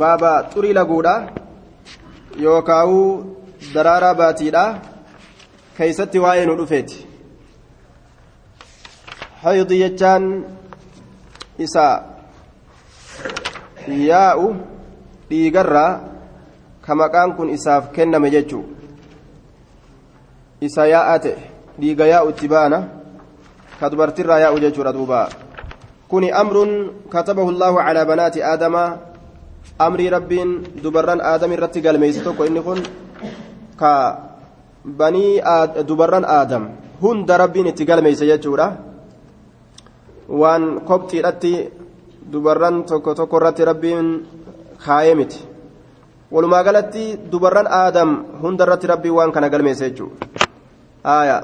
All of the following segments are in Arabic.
baaba xurii laguudha yookaawuu daraaraa baatiidha keeysatti waa'ee nu dhufeeti haydi jechaan isa yaa'u dhiigarraa ka maqaan kun isaaf kenname jechuu isa yaa'aa ta'e dhiiga yaa'u itti baana ka dubartirraa yaa'u jechuudha duuba allaahu calaa banaati aadama amrii rabbiin dubarran aadam irratti galmeeyse tokko inni kun ka banii dubarran aadam hunda rabbiin itti galmeeyse jechuudha waan kobxiidhatti dubarran tokko tokko irratti rabbiin kaayee miti walumaa galatti dubarran aadam hunda irratti rabbiin waan kana galmeeyse jechuudha آية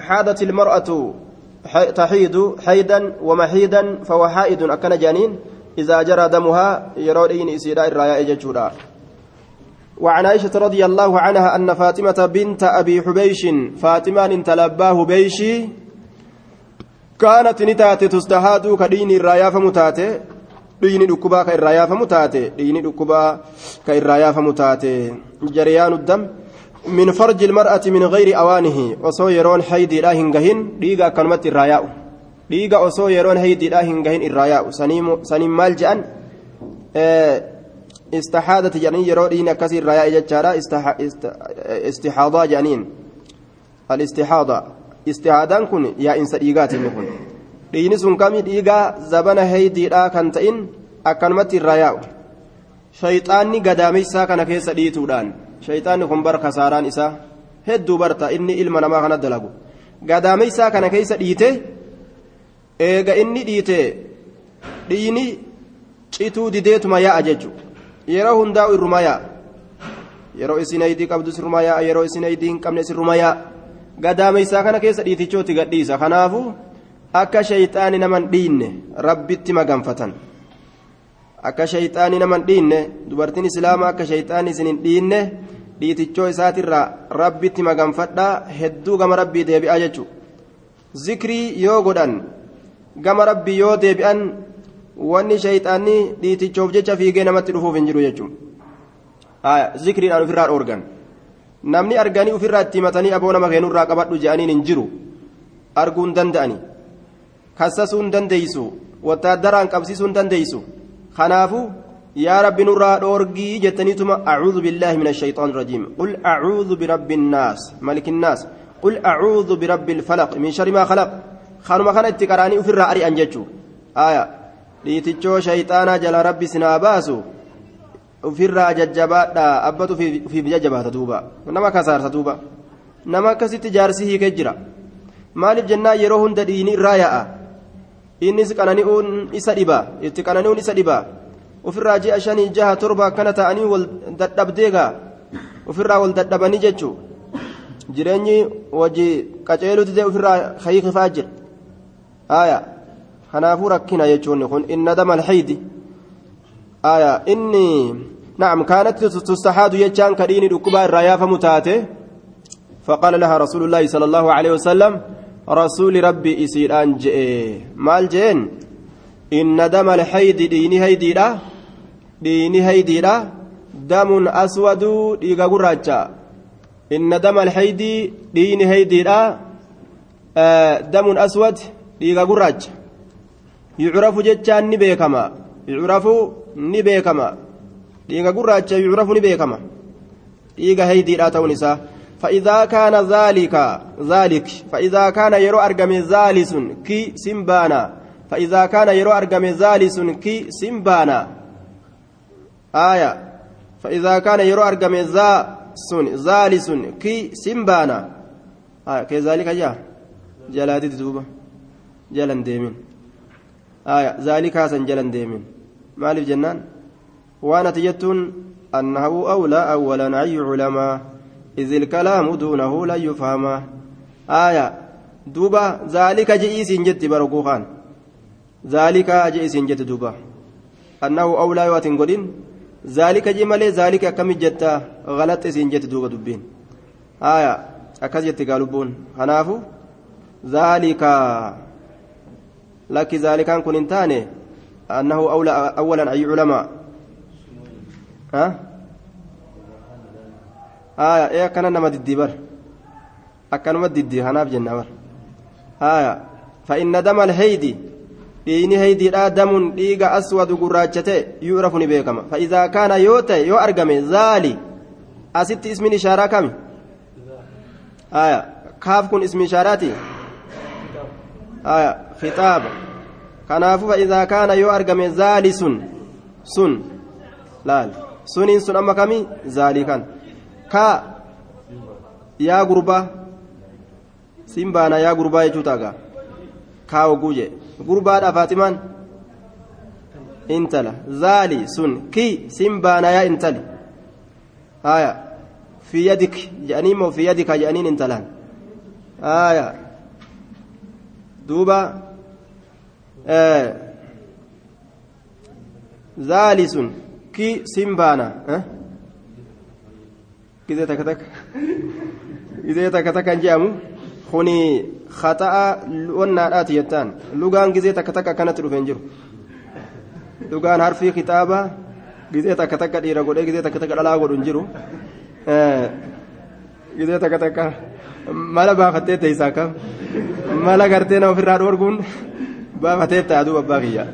حادت المرأة تحيد حيدا ومحيدا فهو حائد أكن جانين إذا جرى دمها يرودين إسيراء الرايا ججورا وعن عائشة رضي الله عنها أن فاطمة بنت أبي حبيش فاطمة تلباه بيشي كانت نتاتي تستهاد كدين الرايا فمتاتي. دين دكبا كالرايا فمتاتي. دين دكبا كالرايا فمتاتي. جريان الدم. من فرج المرأة من غير أوانه وصو يرون حيدي لا هنجهن ديغا كلمة الراياء. ديغا وصو يرون حيدي لا هنجهن الراياء. سنيم سنيم مال جأن؟ آه استحادة جنين يرون دين كسر الراياء جتشارا استح استحاضة جنين الاستحاضة. استحادان كن يا إنس ديغات كن دين سن كمي ديغا زبنا حيدي لا كنتين أكلمة الراياء. شيطاني قداميسا كان كيس ديتودان shayxaanni kun bar kasaaraan isaa hedduu barta. Inni ilma namaa kana dalagu. Gadaameysaa kana keeysa dhiite. Eega inni dhiite. Dhiini cituu dideetuma yaa'a jechu. Yeroo hundaa'u irruma yaa'a? Yeroo isin aydii qabdus irruma yaa'a? Yeroo isin aydii hin qabnes irruma yaa'a? Gadaameysaa kana keessa dhiitichooti gadhiisa kanaafu akka shayxaani naman dhiinne rabbitti maganfatan akka shayxaani naman dhiinne dubartiin islaamaa akka shayxaani isin hin dhiinne dhiitichoo isaatirraa rabbitti maganfadhaa hedduu gama rabbii deebi'aa jechuudha zikrii yoo godhan gama rabbii yoo deebi'an wanni shayxaanni dhiitichoof jecha fiigee namatti dhufuuf hin jiru jechuudha. Zikriidhaan ofirraa dhoorgan. Namni arganii ofirraa itti himatanii aboo nama keenurraa qabadhu je'aniin hin jiru. Arguu hin danda'ani. Kassasuu hin dandeeysu. Wattaaddaraan qabsiisuu hin dandeeysu. خنافو يا رب نرى دورغي جتنيتما أعوذ بالله من الشيطان الرجيم قل أعوذ برب الناس ملك الناس قل أعوذ برب الفلق من شر ما خلق خانما كان اتكراني في الرأي أنجتشو آية ليتشو شيطانا جل ربي سناباسو في الرأي ججبات أبتو في في بججبات دوبا نما كسار دوبا نما كسيت جارسيه كجرا مالف جنة يروهن ديني رايا innis qanani'uun isa dhiba itti qanani'uun isa dhiba ofirraa ji'a shanii jaha torba akkana ta'anii wal dadhabdeegaa ofirraa wal dadhabanii jechuu jireenyi wajji qaceeluuti ta'e ofirraa kayiifaa jira aya kanaafuu rakkina jechuun kun inna dama alhaydi aya inni نعم كانت تستحاد يجان كديني دكبا الرايا فمتاته فقال لها رسول الله صلى الله عليه rasuuli rabbi isiidhaan je'e. Maal je'een inna damal alhaydi dhiini haydiidha. Dhiini haydiidha. Damun aswaduu dhiiga gurraacha. Inna damal alhaydi dhiini haydiidha. Damun aswad dhiiga gurraacha. Yucrafu jechaan ni beekama. Yucrafu ni beekama. Dhiiga gurraacha yucrafu ni beekama. Dhiiga haydiidha ta'uun isaa. فإذا كان ذلك ذلك. فإذا كان يرو أرقم ذالس كي سمبانا. فإذا كان يرو أرقم ذالس كي سمبانا. آية. فإذا كان يرو أرقم ذا سن ذالس كي سمبانا. آية. كذلك جاء. جلاتي دوبا جلن ديمين. آية. ذلك حسن جلن ديمين. مالف جنان. وأنا تجتون أنه أولى أولا أي علماء. إذ الكلام دونه لا يفهم. آية. دوبا ذلك جئيس جت برقوخان ذلك جئيس جت دوبا. أنه أولى واتنقلين ذلك جمالي ذلك كم جت؟ غلط إسين جت دوبا دبين. آية. أكز جت قالبون. هنافو. ذلك. لك ذلك أن كن انتاني. أنه أولى أولا أي علماء. ها؟ aya ee akkana nama diddiibar akkanuma diddii kanaaf jenna bar aya fa'inna dama alheydi dhiini heydiidha damun dhiiga aswadu gurraacha ta'e yu'rafu ni beekama. Fa idaa kaana yoo ta'e yoo argame zaali asitti ismin ishaaraa kami aya kaaf kun ismi ishaaraati aya fixaaba kanaafu fa'izaa kaana yoo argame zaali sun sun laal. Suniin sun amma kami zaalii kana. Ka yaa gurbaa siin baana yaa gurbaa jechuu taagaa kaa oguu jee gurbaadha faatimaan intala zaali sun ki siin baana yaa intali haya fi yadik jedhanii moo fi yadika jedhaniin intalaan haya duuba zaali sun ki siin baana gizee takka takka gizee takka takkan jedhamu kuni khata'a wannaadhaati jettaan lugaan gizee takka takka akkanatti dhufeen jiru lugaan harfii kitaaba gizee takka takka dhiira godhee gizee takka takka dhalaa godhu hin jiru gizee takka takka mala baafattee teessaa kam mala gartee nama ofirraa dhoorguun baafatee ta'a duuba abbaa kiyya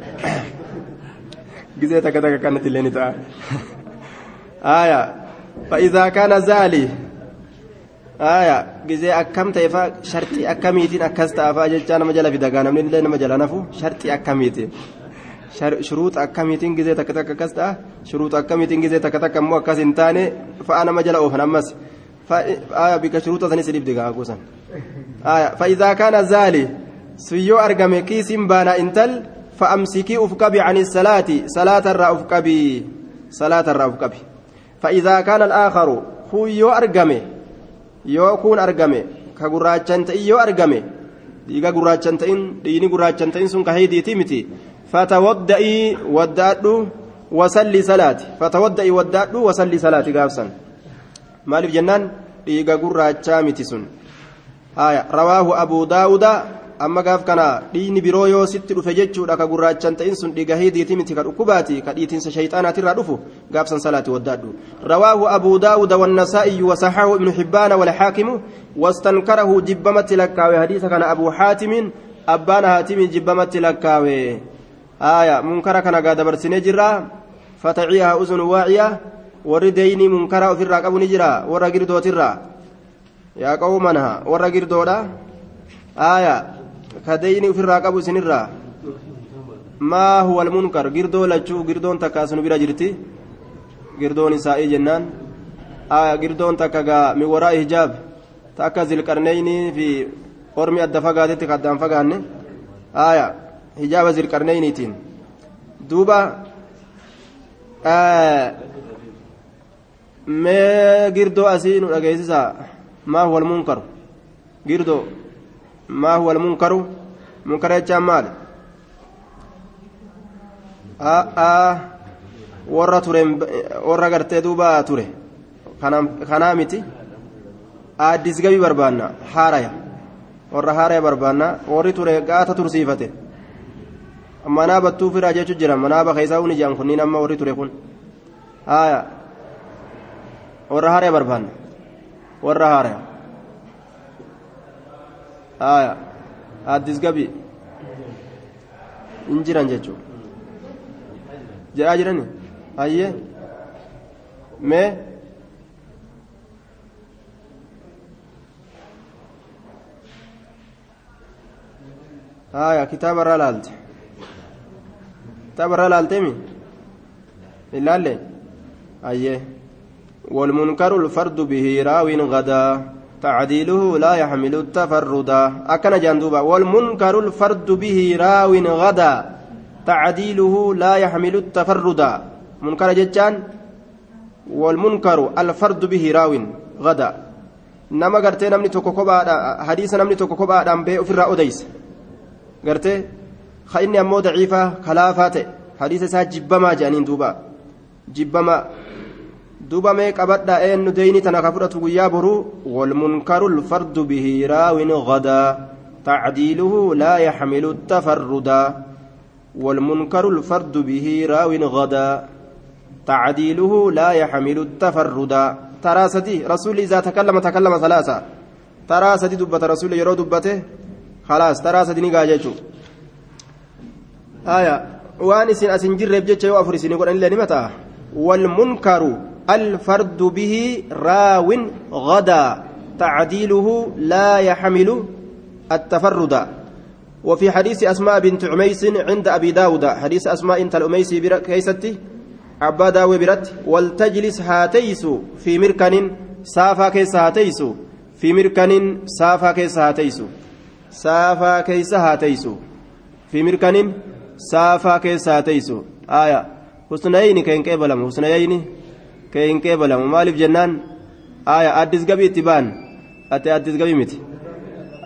gizee takka takka akkanatti illee ni ta'a zaalii aya gizee akkam ta'efa sharxii akkamiitiin akkas ta'afa jechaa nama jala fidagaa namni illee nama jala nafu sharxii akkamiitiin shuruuxa akkamiitiin gizee takka takka akkas ta'a shuruuxa akkamiitiin gizee takka takka immoo akkas hin taane fa'a nama jala oofan ammas aya bika shuruuxa sanis dhibdi gaa kuusan aya fa'iidaa kaana zaali suyyoo argame kiisiin baana intal fa'amsikii uf qabi ani فإذا كان الآخر كون يو أرقمي يو كون أرقمي كقراجان تئي يو أرقمي ديقا قراجان تئين ديني قراجان تئين سن كهيدي تيمتي فتودئي ودأدو وصلي صلاتي فتودئي ودأدو وصلي صلاتي قابسا مالف جنان ديقا قراجان متي سن آية رواه أبو داود amma gaaf kana dhiini biroo yoo sitti dhufe jechuudha ka gurraachan ta'in sun dhiiga hidiiti miti ka dhukkubaati ka dhiitiinsa shayxaanaatirraa dhufu gaafsan salaati waddaadhu rawaahu abuu daawuda wannasaa'iy wasaxahu ibnu xibbaana walxaakimu wastankarahu jibbamatti lakkaawe hadiisa kana abuu xaatimin abbaan haatimi jibbamatti lakkaawe aya munkara kana gaa dabarsinee jirra fataciyaha uzunu waaciya warri deeynii munkara ofirraa qabu ni jira warra girdootirraa yaa qawmanha warra girdoodha aya kadeyni ofirraa qabu isinirraa maa huwa almunkar girdoo lachuu girdoon takka asinu bira jirti girdoon isaa'ii jennaan girdoon takka gaa min waraa hijaab ta akka zilqarneynii fi ormi adda fagaatetti ka addaan fagaanne aya hijaaba zilqarneyniitiin duuba mee girdoo asii nu dhageessisaa maa huwa almunkaru girdoo ما هو المنكر منكر يجان مال آه آه warra tureen warra gartee duuba ture kanaa miti addis gabii barbaanna haaraya warra haaraya barbaanna warri ture gaata tursiifate manaa battuu firaa jechuu jira manaa bakka isaa uni jedhan kunniin amma warri ture kun haya warra haaraya barbaanna warra haaraya Haya addis gabii hin jiran jechuu jedhaa jirani hayyee mee haya kitaaba irraa laalte kitaaba irraa laalteemi ilaalle hayyee والمنكر الفرد به راو غدا تعديله لا يحمل التفردا أكن جندوبا والمنكر الفرد به راو غدا تعديله لا يحمل التفردا منكر جتان والمنكر الفرد به راو غدا nama gartee namni tokko kophaadha hadiisa namni tokko kophaadhaan bee ofirraa odeyse gartee ka inni ammoo daciifaa kalaafaa ta'e hadiisa isaa jibbamaa jedhaniin duuba jibbamaa duuba mee qabadha eenyu deyni tana ka fudhatu guyyaa boruu walmunkaru lfardu bihi raawin gadaa tacdiiluhu laa yaxmilu tafarrudaa. والمنكر الفرد به راو غدا تعديله لا يحمل التفرد ترى سدي رسول إذا تكلم تكلم ثلاثة ترى سدي دبة رسول يرو دبته خلاص ترى سدي نقاجة آية وان اسن اسن جرب جتش وافر اسن يقول ان متى والمنكر الفرد به راو غدا تعديله لا يحمل التفرد. وفي حديث أسماء بنت عميس عند أبي داود حديث أسماء انت الأميسي كيستي عبا داوي برت ولتجلس هاتيس في مركن سافا كيس هاتيس في مركن سافا كيس هاتيس سافا كيس هاتيس في مركن سافا كيس هاتيس. آية. حسنيين كين كيبلم حسنيين كين كيبلم مالف جنان آية أدس قبي اتبان أتي أدس قبي متي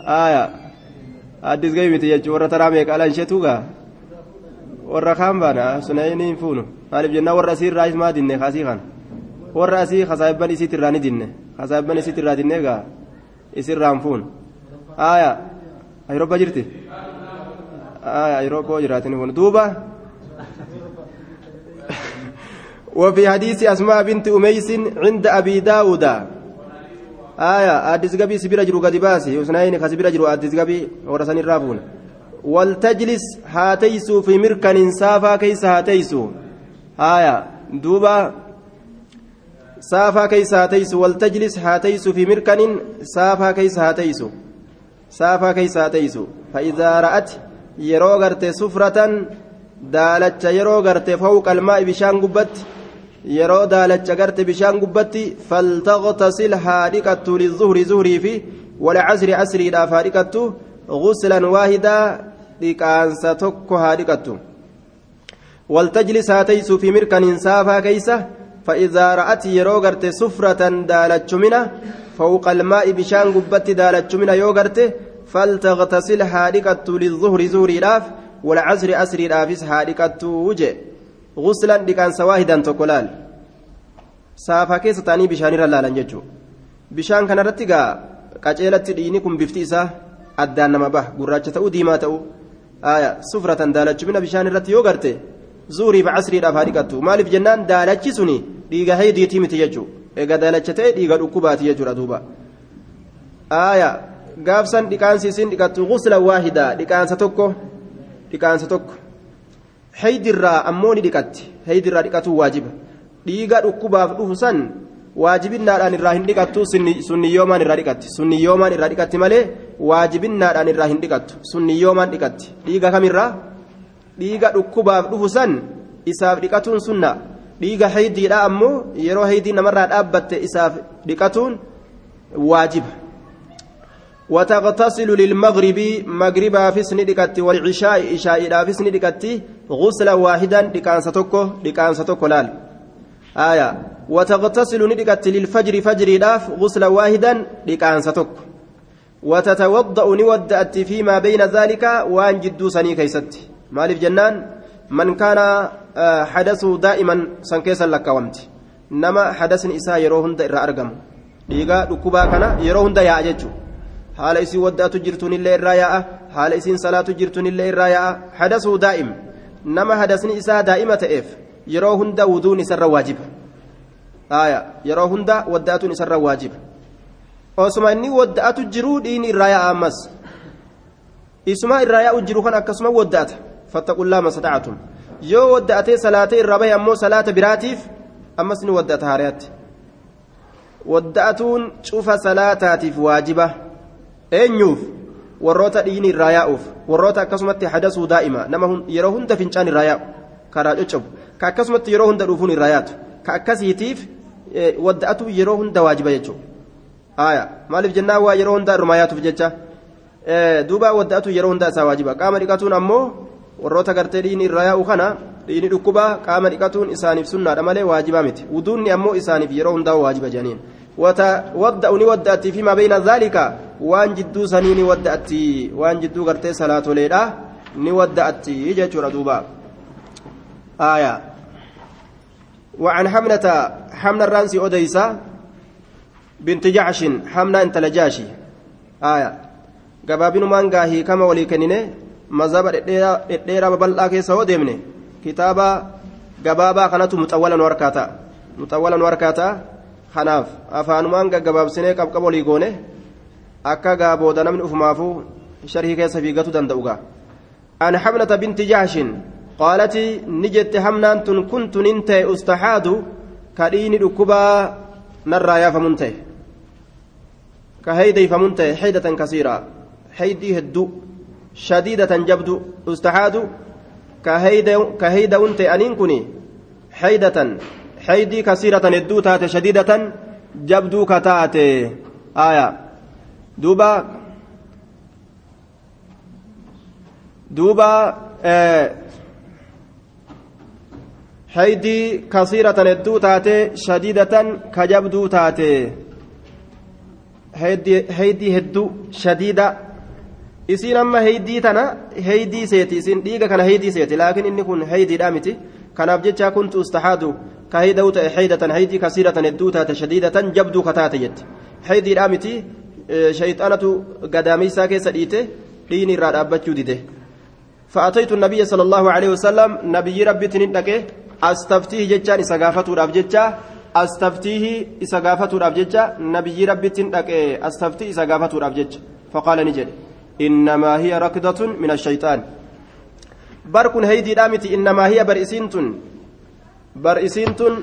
آية أدس قبي متي يجو ورا ترى ميك ألان شتوغا warra kaan baana sunayni hin fuunu maaliif jennaan warra asii irraa maa dinne kaasii kan warra asii kasaayibban isiit irraa ni dinne kasaayibban isiit irraa dinne egaa isirraa hin fuunu aaya ayirobba jirti aaya ayirobboo jiraatin kun duuba وفي حديث أسماء بنت أميس عند أبي داود. آية أدس قبي سبيل جرو قد باسي يسنين خسبيل جرو أدس قبي ورساني الرافون ولتجلس هاتيسو في مركن سافا كيس هاتيسو آية دوبا. سافا كيس هاتيسو ولتجلس هاتيسو في مركن سافا كيس هاتيسو سافا كيس هاتيسو فإذا رأت يرو غرتي سفرة دالتش يرو غرتي فوق الماء بشان قبت yeroo daalacha garte bishaan gubbatti faltaqtasil haa dhiqattu lizuhri zuhrii fi walcasri casriidhaaf haa dhiqattu غسلا واحدا dhiqaansa tokko haa dhiqattu waltajlis haa taysu fi mirkan insaafa keeysa فإذا رأت يرو غرت سفرة دالتشمنا فوق الماء بشان قبت دالتشمنا يو غرت فلتغتسل هادكت للظهر زوري راف والعصر أسري رافس هادكت وجه غسلا دكان سواهدا تقولال سافا كيس تاني بشان رلالا ججو بشان كان رتقا قاچيلت دينكم بفتيسا addaan nama baha gurraacha ta'uu diimaa ta'uu sufratan daalachumina bishaan irratti yoo garte zuurii fi casriidhaaf haa dhiqattu maaliif jennaan daalachi suni dhiiga haydiitii miti jechuu egaa daalacha ta'e dhiiga dhukkubaati jechuudha duuba gaafsan dhiqaansi isin dhiqattu gusla waahidaa dhiqaansa tokko dhiqaansa tokko haydirraa ammoo ni dhiqatti haydirraa dhiqatuu waajiba dhiiga dhukkubaaf dhufu san waajibinnaadhaan irraa hin dhiqattu sunniyyoomaan irraa dhiqatti sunniyyoomaan irraa dhiqatti malee waajibinnaadhaan irraa hin dhiqattu sunniyyoomaan dhiqatti dhiiga kamirraa dhiiga dhukkubaaf dhufu san isaaf dhiqatuun sunna dhiiga haydiidha ammoo yeroo haydii namarraa dhaabbatte isaaf dhiqatuun waajiba وتغتسل للمغرب مغربا في سندكت والعشاء عشاء في سندكت غسلا واحدا لكان ستوكو لكان ستوكو لال آية. وتغتسل ندقت للفجر فجر داف غسلا واحدا لكان ستك وتتوضأ نودأت فيما بين ذلك وان جدو سني كيست. مالف جنان؟ من كان حدثه دائما سنكيسا لك ومت نما حدث إساء يروهن إرى أرقم. dhiigaa dhukkubaa kana yeroo hunda yaa'a haala isiin waddaatu jirtuun illee irraa yaa'a haala isiin salaatu jirtuun illee irraa yaa'a hadasuu daa'im nama hadasni isaa daa'ima ta'eef yeroo hunda wuduun isarra waajiba yeroo hunda wadda'atuun isarra waajiba osuma inni wadda'atu jiruu dhiini irraa yaa'a ammas isuma irraa yaa'u jiru kan akkasuma wadda'ata fattaqullaa masata'atum yoo wadda'atee salaatee irraa bahe ammoo salaata biraatiif ammas ni wadda'ata haariyaatti wadda'atuun cufa salaataatiif waajiba eenyuuf warroota dhiini irraa yaa'uuf warroota akkasumatti hadasuu daa'ima nama yeroo hunda fincaan irraa yaa'u karaa coccobu ka akkasumatti yeroo hunda dhuufuun irraa yaatu ka akkasiitiif wadda'atu yeroo hunda waajiba jechuudha maaliif jennaan waa yeroo hunda irrumaa yaatuuf jecha duuba wadda'atu yeroo hunda isaa waajiba qaama dhiqatuun ammoo warroota gartee dhiini irraa yaa'u kana dhiini dhukkubaa qaama dhiqatuun isaaniif sunnaadha malee waajibaa miti wuduunni ammoo isaaniif yeroo hundaa waajiba janiin وتودأ نودأتي فيما بين ذلك وان جدو سنين ودأتي وان جدو غرتي صلاة ليلة نودأتي يجي دوبا آية وعن حمنة حمنة الرانسي أديسة بنت جعش حمنة انت لجاشي آية قبابين مانغاهي كما ولي mazhaba dhedheeraa babal'aa keessa hoo deemne kitaaba gabaabaa kanatu muxawwalan warkaata muxawwalan warkaata kanaaf afaanumaan gaggabaabsinee qabqaba olii goone akka gaa booda namni ufumaafuu sharhii keessa fiigatu danda'u an hamnata binti jaashin qaalati ni jette hamnaan tun kuntu nin ta'e ustaxaadu kadhiini dhukkubaa narraa yaafamun ta'e ka heydeyfamun ta'e heydatan kasiiraa heydii hedduu shadiidatan jabdu ustaxaadu ka heyda'un ta'e aniin kun heydatan heydii kasiiratan hedduu taate shadiidatan jabduu ka taate aayaa duuba duuba haydii kasiiratan hedduu taate shadiidatan kajabduu taate haydii hedduu shadiida isiin amma haydii tana haydii seeti isin dhiiga kana haydii seeti laakiin inni kun haydiidha miti kanaaf jecha kuntu ustahaadu haydii kasiiratan hedduu taate shadiidatan jabduu ka taate jetti haydiidha miti shayxaanatu gadaameysaa keessa dhiite dhiini irraa dhaabbachuu dide فأتيت النبي صلى الله عليه وسلم نبي ربي تندك أستفتيه جتان إسقافته رابجتة أستفتيه إسقافته رابجتة نبي ربي تندك أستفتيه إسقافته رابجتة فقال نجد إنما هي ركضة من الشيطان بركن هيدي دامتي إنما هي برئسينتن برئسينتن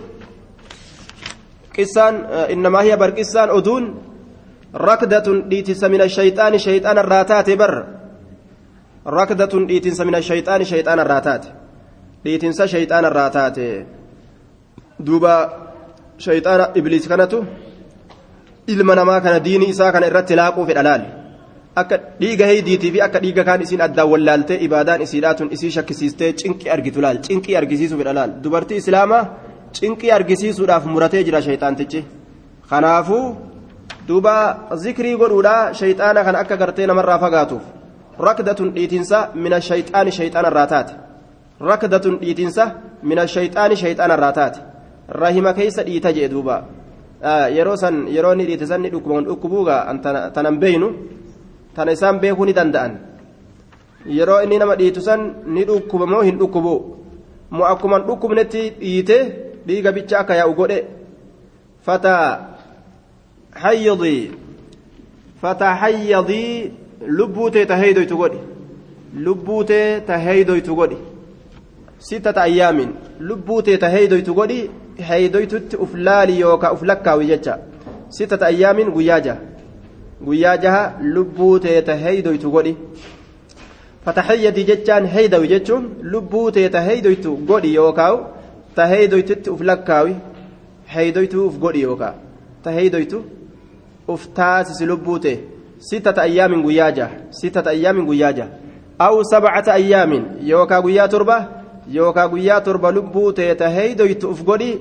قسان إنما هي برقسان أدون ركضة ديتس من الشيطان شيطان الراتات بر ركضة ديتنس من الشيطان شيطان الراتات ديتنس شيطان الراتات دوبا شيطان إبليس كانت ilma namaa kana diinii isaa kana irratti laaquu fedha laali akka dhiiga heeydiitii fi akka dhiiga kaan isiin addaan wallaaltee ibaadaan isiidhaatun isii shakkisiistee cinqii argitu laal cinqii argisiisuu fedha laal dubartii islaamaa cinqii argisiisuudhaaf muratee jira shayxaantichi kanaafuu duuba zikrii godhuudhaa shayxaana kana akka gartee namarraa fagaatuuf rakdatun dhiitinsa mina shayxaani shayxaana irraa taate rakdatun dhiitinsa mina shayxaani shayxaana irraa taate rahima keessa dhiita jee duuba yeroo san yeroo inni dhiite san ni dhukkuba tanan beeynu tana isaan beekuu ni danda'an yeroo inni nama dhiitu san ni dhukkuba moo hin dhukkubu moo akkuma dhukkubnetti dhiite dhiiga bicha akka yaa'u godhe fataa hayyadii fataa hayyadii lubbuu tee ta heeydoytu godhi lubbuu tee ta heeydoytu godhi sittata ayyaamin lubbuu tee ta heeydoytu godhi heeydoytutti uf laali yookaa uf lakkaawi jecha sittata ayyaamin guyyaa jaha guyyaa jaha lubbuu teeta heeydoytu godhi fatahayyadii jechaan heeydawi jechuun lubbuu teeta heeydoytu godhi yookaa ta heeydoytutti uf lakkaawi heeydoytu uf godhi yookaa ta heeydoytu uf taasisi lubbuu tee sittata ayyaamin guyyaa jaha sittata ayyaamin guyyaa jaha aw sabcata ayyaamin yookaa guyyaa torba yookaa guyyaa torba lubbuu teeta heeydoytu uf godhi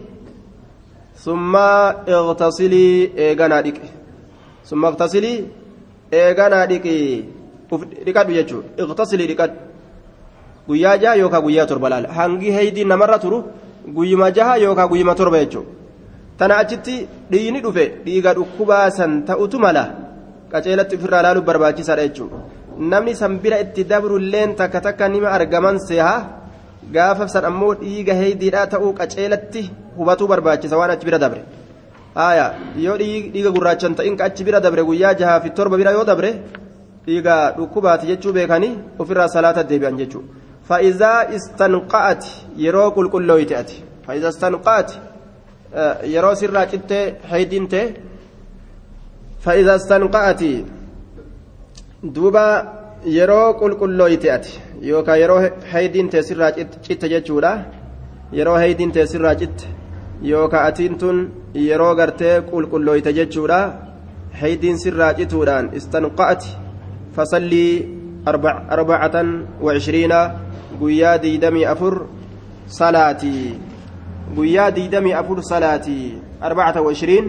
summa iqtasilii eeganaa dhiqe summa iqtasilii eeganaa dhiqi uf dhiqadhu jechuudha. Iqtasilii dhiqadhu. Guyyaa jaha yookaa guyyaa torba laala. Hangi heeydii namarra turu guyyuma jaha yookaa guyyuma torba jechuudha. Tana achitti dhiigni dhufe dhiiga dhukkubaa san ta'utu mala. Qaceelatti ofirraa laaluuf barbaachisaadha jechuudha. Namni san bira itti dabrulleen takka takka nima argaman seehaa gaafa san ammoo dhiiga heeydiidhaa ta'uu qaceelatti hubatuu barbaachisa waan achi bira dabre haaya yoo dhiiga gurraachan ta'in ka achi bira dabre guyyaa jahaa fi torba bira yoo dabre dhiiga dhukkubaati jechuu beekanii ofirraa salaata deebi'an jechuudha. Fa'izaa istanqa'ati yeroo qulqullooyte ati. Fa'izaa istanqa'ati yeroo sirraa cittee heeydiin ta'e fa'izaa istanqa'ati duuba yeroo qulqullooyte ati. Yookaan yeroo heeydiin ta'e sirraa citte jechuudha. Yeroo heeydiin ta'e sirraa citte yookaan atiin tun yeroo gartee qulqullooyte jechuudha heeydiin sirraa cituudhaan istanqa'ati fasallii arbacatan wacishiriina guyyaa diidamii afur salaatii guyyaa diidamii afur salaatii arbacata wacishiriin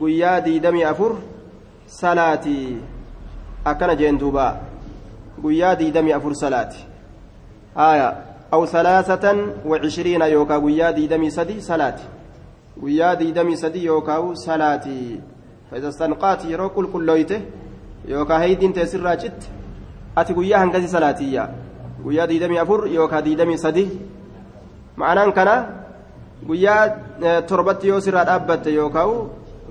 guyyaa diidamii afur salaatii akkana jeen duuba guyyaa diidamii afur salaati haya aw salaasatan wacishiriina yookaa guyyaa diidamii sadi salaati guyyaa diidamii sadi yookaa salaati فإذا استنقات يرو كل كل لويته يوكا هيدين تسرى جت ati guyyaa hangasi salaatiyya guyyaa diidamii afur yookaan diidamii sadi ma'anaan kana guyyaa torbatti yoo sirraa dhaabbatte yookaan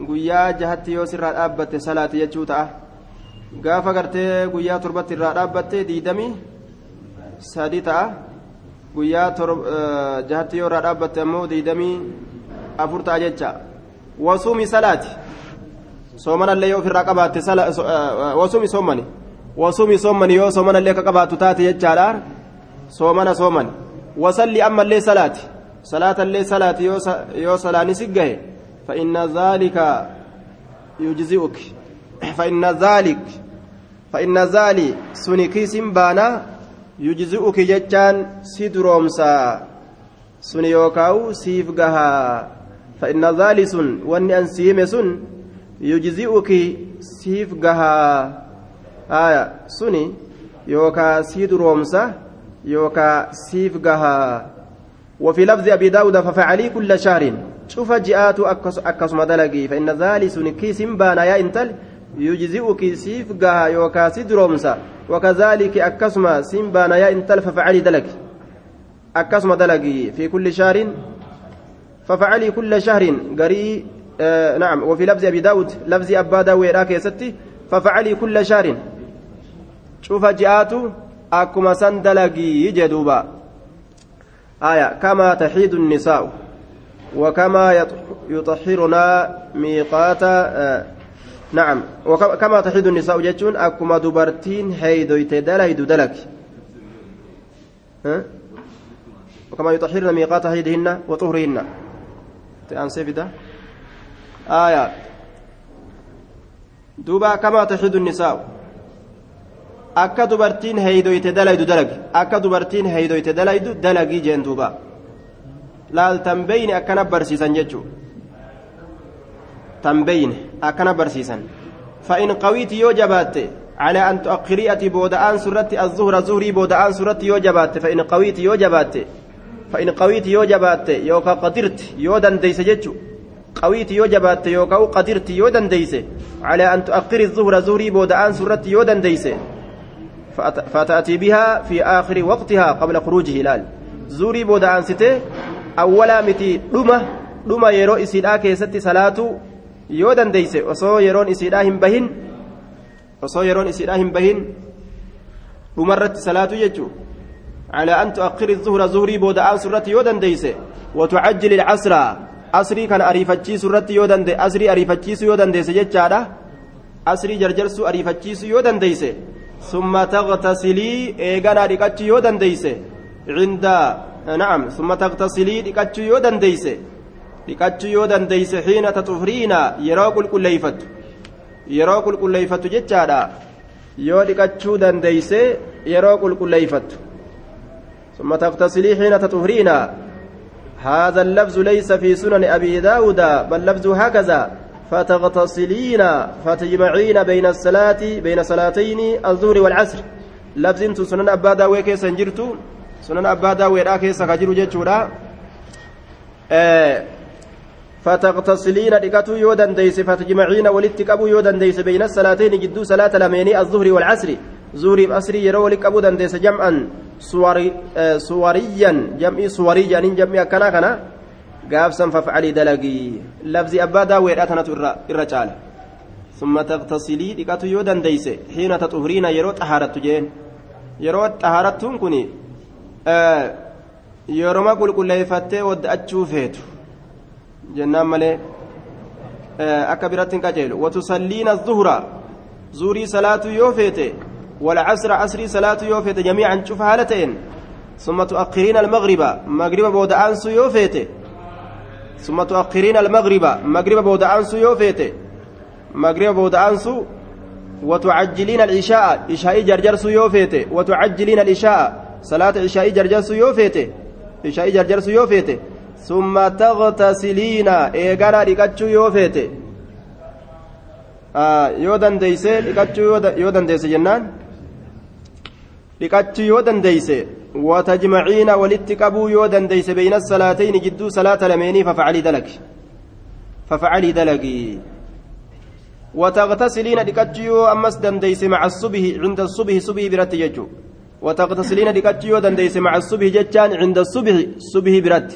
guyyaa jahatti yoo sirraa dhaabbatte salaati jechuu ta'a gaafa gartee guyyaa torbatti irraa dhaabbatte diidamii sadi ta'a guyyaa jahatti yoo irraa dhaabbatte ammoo diidamii afur ta'a jecha wasuumi salaati soomanallee yoo ofirraa qabaatte wasuumi soomani. wasumi soomani yoo soomana illee ka qabaatu taate jechaadha soomana soomani wasalli ammallee salaati salaatallee salaati yoo salaani si gahe فإن ذلك يجزئك فإن ذلك فإن ذلك سنكيس بانا يجزئك جتان سدرومسا سن يوكاو سيف جها فإن ذلك سن وأن أنسيم سن يجزئك سيف جها aya suni yookaa sii duroomsa yookaa siif gahaa وفي لفظ أبي داود ففعلي كل شهر. شوف جاءت أكسم دلقي فإن ذلك سنكيس بانا يا إنتل يجزئك سيف قها يوكا سدرومسا وكذلك أكسم سيمبانا يا إنتل ففعلي دلق أكسم دلقي في كل شهر ففعلي كل شهر قري آه نعم وفي لفظ أبي داود لفظ أبا داود راكي ستي ففعلي كل شهر. ji'aatu akkuma san dalagii jedhuuba آية كما تحيد النساء وكما يطهرنا ميقات آه نعم وكما تحيد النساء جتون أكما دبرتين هيدويت دلهيد دلك. ها؟ وكما يطهرن ميقات هيدهن وطهرهن. تأنسي ده آية دوبا كما تحيد النساء akka dubartiin heeydoyte dalaydu dalagi akka dubartiin heeydoyte dalaydu dalagii jeen duuba laal tambeyni akkana barsiisan jechuu tambeyni akkana barsiisan fa'in qawiiti yoo jabaatte على أن تؤخري أتي بودآن سرتي الظهر زهري بودآن سرتي يو جبات فإن قويت يو جبات فإن قويت يو جبات يوكا قدرت يو دنديس جتشو. قويت يو جبات يوكا قدرت يو دنديس. على أن تؤخري الظهر زهري بودآن سرتي يو دنديس. فتأتي بها في آخر وقتها قبل خروج هلال. زوري بودا أنسته أولا متي دمة دمة يرو إسيدا كيستي صلاة yoo dandeeyse osoo yeroon isiidhaa hin bahin osoo yeroon isiidhaa hin bahin dhumarratti salaatu jechuu على أن تؤخر الظهر زهري بودا سرتي يودن ديسه وتعجل العصر. أسري كان أريفتشي سرتي يودن دي. أسري أريفتشي يودن ديسه جتشارة أسري جرجرسو أريفتشي يودن ديسه ثم تغتسلي. إيغانا ريكاتشي يو دنديسه عند نعم. ثم تغتسلي ريكاتشي يو دنديسه ريكاتشي يو دنديسه حين تطهرين يرو كل كليفت يرو كل كليفت جتشادا يو ريكاتشو دنديسه يرو كل كليفت ثم تغتسلي حين تطهرين. هذا اللفظ ليس في سنن أبي داود بل لفظ هكذا. فتغتسلين فتجمعين بين الصلاة بين صلاتين الظهر والعصر. لفظ سنن أبا داوي كيسا جرتو؟ سنن أبا داوي را كيسا كجرو جتشورا؟ آه فتغتسلين دقاتو يودا ديس فتجمعين ولتكبو يودا ديس بين الصلاتين جدو صلاة لميني الظهر والعصر. زوري بأسري يرو لكبو ديس جمعا. آه صوريا جمعي صوريا جمعي كنا كنا gaafsan fafcalii dalagii labzi abbaa daawweedha tanatu irra caala summa taqtasilii dhiqatu yoo dandeyse xiina taxuhriina yeroo xahaarattu jeen yeroo xahaarattuun kun yeroma qulqulleeyfattee wadda'achuu feetu jennaan malee akka biratti hin qajeelu watusalliina zuhra zuurii salaatu yoo feete والعصر عصري صلاة يوفيت جميعا. شوف هالتين ثم تؤخرين المغرب. مغرب بود أنسو يوفيته ثم تؤخرين المغرب. مغرب بود أنسو يوفيته مغرب بود أنسو وتعجلين العشاء. عشاء جرجرسو يوفيته وتعجلين العشاء. صلاة عشاء جرجرسو يوفيته عشاء جرجرسو يوفيته ثم تغتسلين. إيغانا ريكاتشو يوفيته آه yoo dandeeyse dhiqachuu yoo dandeeyse jennaan dhiqachuu yoo dandeeyse وتجمعين ولتقبوا يو دنديس بين الصلاتين جدو صلاة لميني ففعلي دلك ففعلي دلقي وتغتسلين دكتشيو أمس دنديس مع الصبح عند الصبح صبح برت يجو وتغتسلين دكتشيو دنديس مع الصبح جتان عند الصبح صبح برت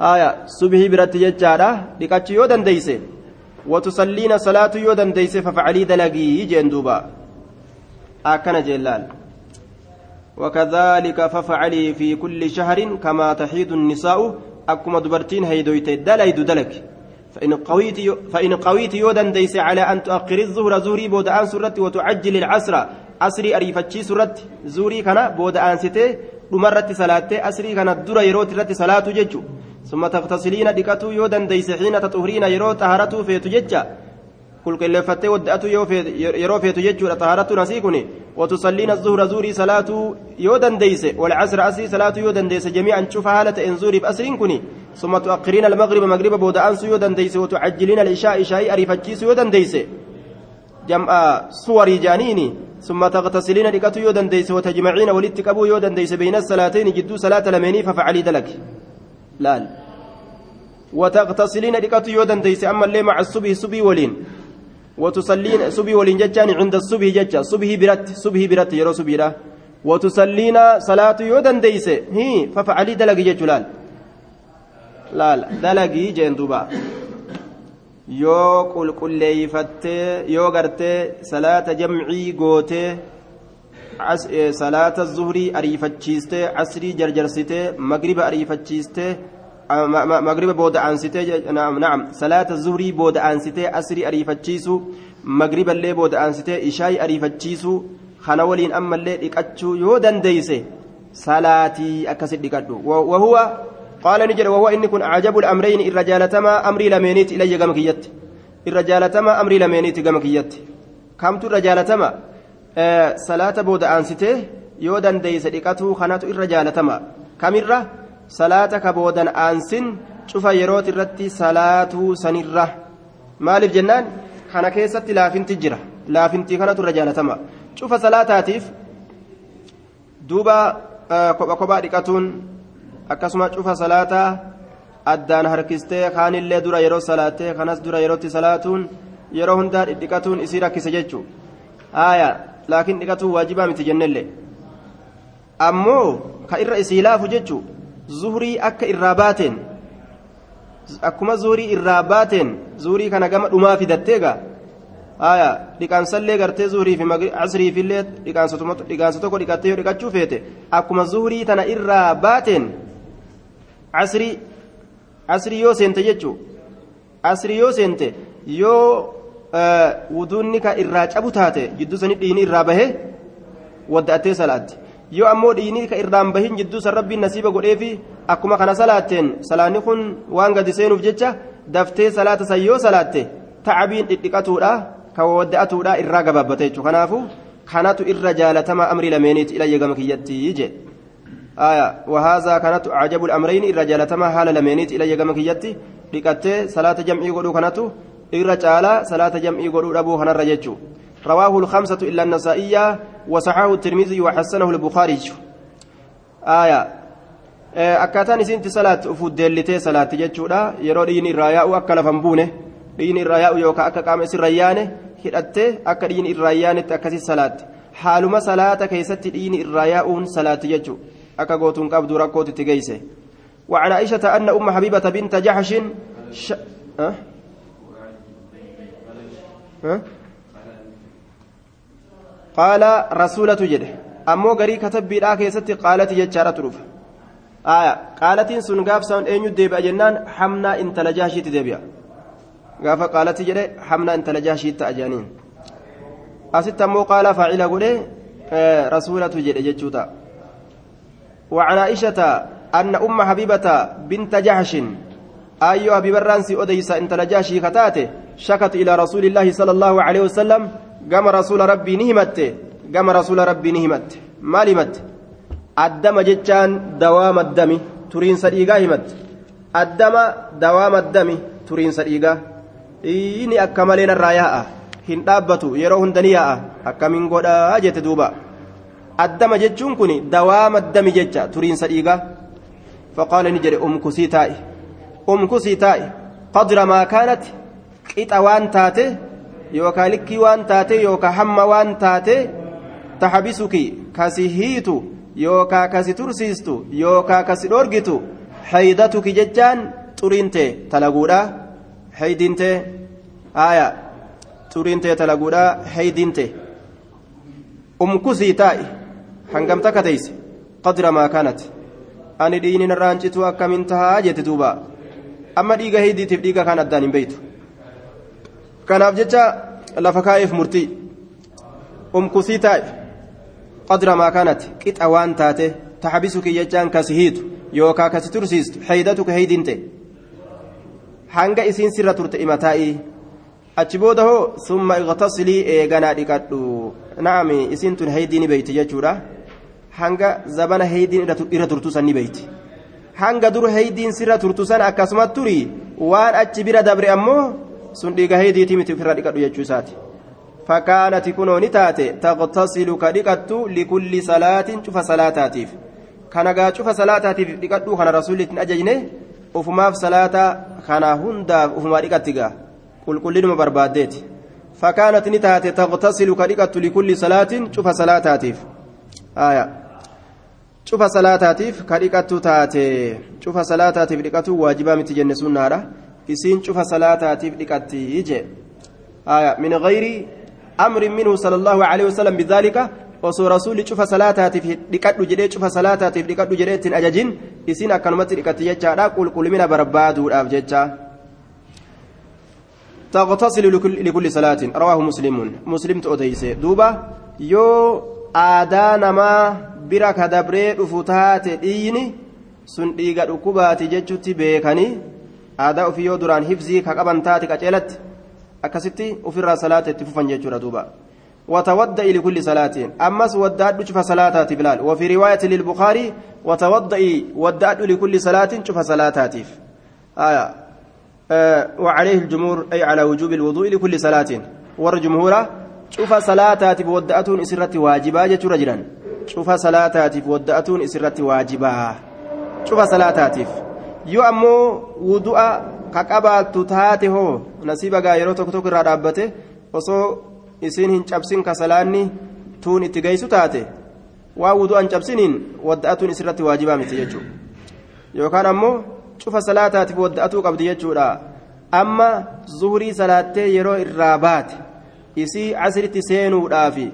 آية صبح برت جتارا دكتشيو دنديس وتصلين صلاة يو دنديس ففعلي دلقي جندوبا أكن جلال وكذلك ففعلي في كل شهر كما تحيد النساء. أكما دبرتين هيدويت دليد دلك. فإن قويت فإن قويت يودا ديس على أن تؤخر الظهر زوري بود أن سرت وتعجل العصر أسري أريفتشي سرت زوري كان بود أن ستي dhumarratti salaattee asrii kana dura yerootti irratti salaatu jechu summa taqtasiliina dhiqatuu yoo dandeeyse xiina taxuhriina yeroo xaharatuu feetu qulqulleeffattee wadda'atu yeroo feetu jechuudha. Xaharatuun asii kun watusalliina zuhra zuurii salaatuu yoo dandeeyse walcasra asrii salaatuu yoo dandeeyse jamiican cufa haala ta'een zuuriif asriin kun ثم تؤخرين المغرب مغرب بود أنسو يودن ديس وتعجلين العشاء عشاء أريفتشيس يودن ديس جمع صوري جانيني ثم تغتسلين لكتو يودن ديس وتجمعين ولتكبو يودن ديس بين الصلاتين جدو صلاة لميني ففعلي دلك لا وتغتسلين لكتو يودن ديس أما اللي مع الصبح صبي ولين وتصلين صبي ولين ججان عند الصبح ججا صبح برت صبح برت يرو صبح وتصلين صلاة يودن ديس هي ففعلي دلك ججلال laala dalagii jeen duuba yoo qulqulleeyfattee yoo gartee salaata jamcii gootee salaata zuhrii ariifachiistee casrii jarjarsitee magriba ariifachiistee magriba booda'aansitee naam salaata zuhrii booda'aansitee asrii ariifachiisu magriballee booda'aansitee ishaayi ariifachiisu kana waliin ammallee dhiqachuu yoo dandeeyse salaatii akkasit dhiqadhu wahuwa قال نجد وهو إن كن أعجب الأمرين الرجال تما أمري لمينيت إلي جمكيت الرجال تما أمري لمينيت جمكيت كمت الرجال تما آه صلاة بود أنسته يودن ديس ديكته خنات الرجال تما salaata ka boodan aansin cufa yeroot irratti salaatuu sanirra. Maaliif jennaan? Kana keessatti laafinti jira. Laafintii kanatu irra jaalatama. Cufa salaataatiif duuba kopha kophaa dhiqatuun akkasuma cufa salaataa addaan harkistee kaanillee dura yeroo salaatee kanas dura yerootti salaatuun yeroo hundaa dhidhiqatuun isii rakkise jechuu. Haaya laakiin dhiqatuun waajibaa miti jennellee. Ammoo ka irra isii laafu jechuu. Zuhurii akka irraa baateen akkuma zuhurii irraa baateen zuhurii kana gama dhumaa fidatteegaa haaya dhiqaansallee gartee zuhurii fi asriifillee dhiqaansa tokko dhiqattee yoo dhiqachuu feete akkuma zuhurii tana irraa baateen. asrii asrii yoo seente jechuun asrii yoo seente yoo wuduunni ka irraa cabu taate jidduu sanii dhiini irraa bahee wadda'attee salaatti yoo ammoo dhiini ka irraan bahin jidduu san rabbiin nasiiba godheefi akkuma kana salaatteen salaanni kun waan gadi seenuuf jecha daftee salaata san yoo salaatte tacabiin dhidhiqatuudha ka wadda'atuudha irraa gabaabbate jechuudha kanaafu kanatu irra jaalatamaa amrii lameeniiti ila eegama kiyyattii jedhe. آية وهذا كانت أعجب الأمرين الرجال تما حال لمينيت إلى يجمع كيتي لقت صلاة جمعي قدو كانتو إرجالا صلاة جمعي قدو أبو هنا رججو رواه الخمسة إلا النسائية وصححه الترمذي وحسنه البخاري آية akkaataan isiinti salaat ufuuf deellitee salaatti jechuudha yeroo dhiini irraa yaa'u akka lafan buune dhiini irraa yaa'u yookaan akka qaama isirra yaane hidhattee akka dhiini irraa yaanetti akkasii salaatti haaluma salaata keessatti dhiini irraa yaa'uun salaatti jechuudha. akka gootuun qabdu rakkootitti geeyse وعن عائشة أن أم حبيبة بنت جحش ش... أه؟ أه؟ قال رسولة جده أمو غري كتب بلا كيست قالت يجارة تروف آية قالت سن غاف سون أين يدب أجنان حمنا انت لجاشي تدبيا غاف قالت جده حمنا انت لجاشي تأجانين أست أمو قال فاعل قوله آه رسولة جده جتشوتا وعن عائشة أن أم حبيبة بنت جحش أيها حبيب الرانسي أديس أنت لجاشي كتاته شكت إلى رسول الله صلى الله عليه وسلم قام رسول ربي نهمت قام رسول ربي نهمت ما لمت الدم جتان دوام الدم ترين صديقا همت الدم دوام الدم ترين صديقا إني أكملين الراياء hin dhaabbatu yeroo hundani yaa'a akkamiin godhaa jette duuba addama jechuun kun dawaama addami jecha turiinsa dhiigaa faqaala ni jedhe umkusii taa'i umkusii taa'i qadra maa kaanat qixa waan taate yookaa likkii waan taate yookaa hamma waan taate taxabisuki kasi hiitu yookaa kasi tursiistu yookaa kasi dhorgitu haydatuki jechaan xuriinte talaguudha. Haydinte aya xuriinte talaguudha. Haydinte. Umkusii taa'i hangam takka teeyse qadra maa kanat ani dhiini narraan cituu akkamiin tahaa? Jette duuba. Amma dhiiga haydiitiif dhiiga kaan addaan hin beeytu kanaaf jecha lafa kaa'eef murtii umkusii taa'i qadra maa kanat qixa waan taate taxabisuki jechaan kasi hiitu yookaa kasi tursiistu haydatuka haydinte hanga isiin sirra turte imataa'ii achi booda hoo summa iqtasilii eeganaa dhiqadhu na'ami isiin tun haydiin beeyti jechuudha hanga zabana haydiin irra turtu san ni beeyti hanga dur haydiin sirra turtu san akkasuma turi waan achi bira dabre ammoo sun dhiiga haydiitii miti ofirra dhiqadhu jechuu isaati fakkaanati kunoo ni taate taqtasilu ka dhiqattu likulli salaatin cufa salaataatiif kanagaa cufa salaataatiif dhiqadhuu kana rasuullitti ajajne ufumaaf salaata kana hundaaf ufumaa dhiqatti gaa qulqullinuma barbaaddeeti fakkaanati ni taate taqtasilu ka dhiqattu likulli salaatin cufa salaataatiif cufa salaataatiif ka dhiqattu taate cufa salaataatiif dhiqatu waajibaa miti jenne sunnaadha isiin cufa salaataatiif dhiqatti ije min gayri amrin minhu sala allahu alaihi wasalam bidaalika osoo rasuulli cufa salaataatiif dhiqadhu jedhee cufa salaataatiif dhiqadhu jedhee ittiin ajajin isiin akkanumatti dhiqatti jechaadha qulqullina barbaaduudhaaf jecha تغتسل لكل صلاة رواه مسلم مسلم تؤديس دوبا يو bira ka dabree dhufu taate dhiigni sun dhiiga dhukkubaati jechutti beekanii aadaa ofii yoo duraan hifzii ka qaban taate qaceelatti akkasitti ofirraa salaata itti fufan jechuudha duuba وتوضئي لكل صلاة أمس ودأت شوف صلاتات بلال وفي رواية للبخاري وتوضئي ودأت لكل صلاة شوف صلاتات آية آه وعليه الجمهور أي على وجوب الوضوء لكل صلاة والجمهور cufa salaataatiif wadda'atuun isirratti waajibaa jechuudha jiran cufa salaataatiif wadda'atuun isirratti waajibaa cufa salaataatiif yoo ammoo wudu'a ka qabaattu taate hoo nasiiba gaa yeroo tokko tokko irraa dhaabbate osoo isiin hin cabsin ka salaanni tuun itti geessu taate waa wudu'an cabsiniin wadda'atuun isirratti waajibaa miti jechuudha yookaan ammoo cufa salaataatiif wadda'atuu qabdi jechuudha amma zuhurii salaattee yeroo irraa baate. isii asiritti seenuudhaafi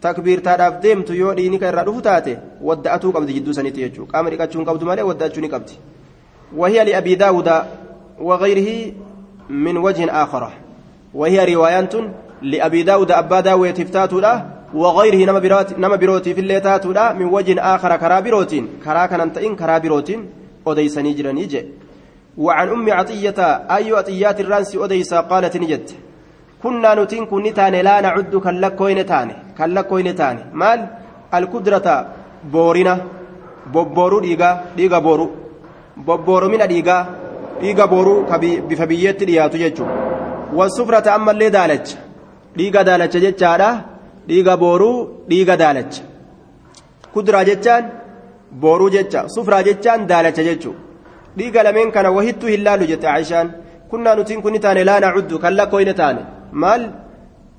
takbiirtaadhaaf deemtu yoo dhiini kan irraa dhufu taate wadda'atuu qabdi jidduu sanitti jechuudha qaama dhiqachuu hin qabdu malee wadda'achuu ni qabdi وهي لأبي داود وغيره من وجه آخر. وهي روايات لأبي داود أبا داود تفتاتو وغيره نما بروت نما بروتي في الليتاتو من وجه آخر كرا بروتين كرا كننتين كرا بروتين أديسني جرانيجي وعن أم عطية أي عطيات الرانس أديسا قالت نجت كنا نتين كن تاني لا نعد كاللكوين تاني كاللكوين تاني مال؟ القدرة بورنا بوبورو ديغا ديغا بورو. bobbooromina dhiigaa dhiiga booruu ka bifa biyyeetti dhiyaatu jechuudha. Wansufrata ammallee daalacha. Dhiiga daalacha jechaadha. Dhiiga booruu dhiiga daalacha. Kuduraa jechaan booruu jecha. Sufraa jechaan daalacha jechuudha. Dhiiga lameen kana wahittuu hin laallu jette aishaan. Kunnaa nutiin kunni taane laana cuddu kan lakkooyne taane. Maal?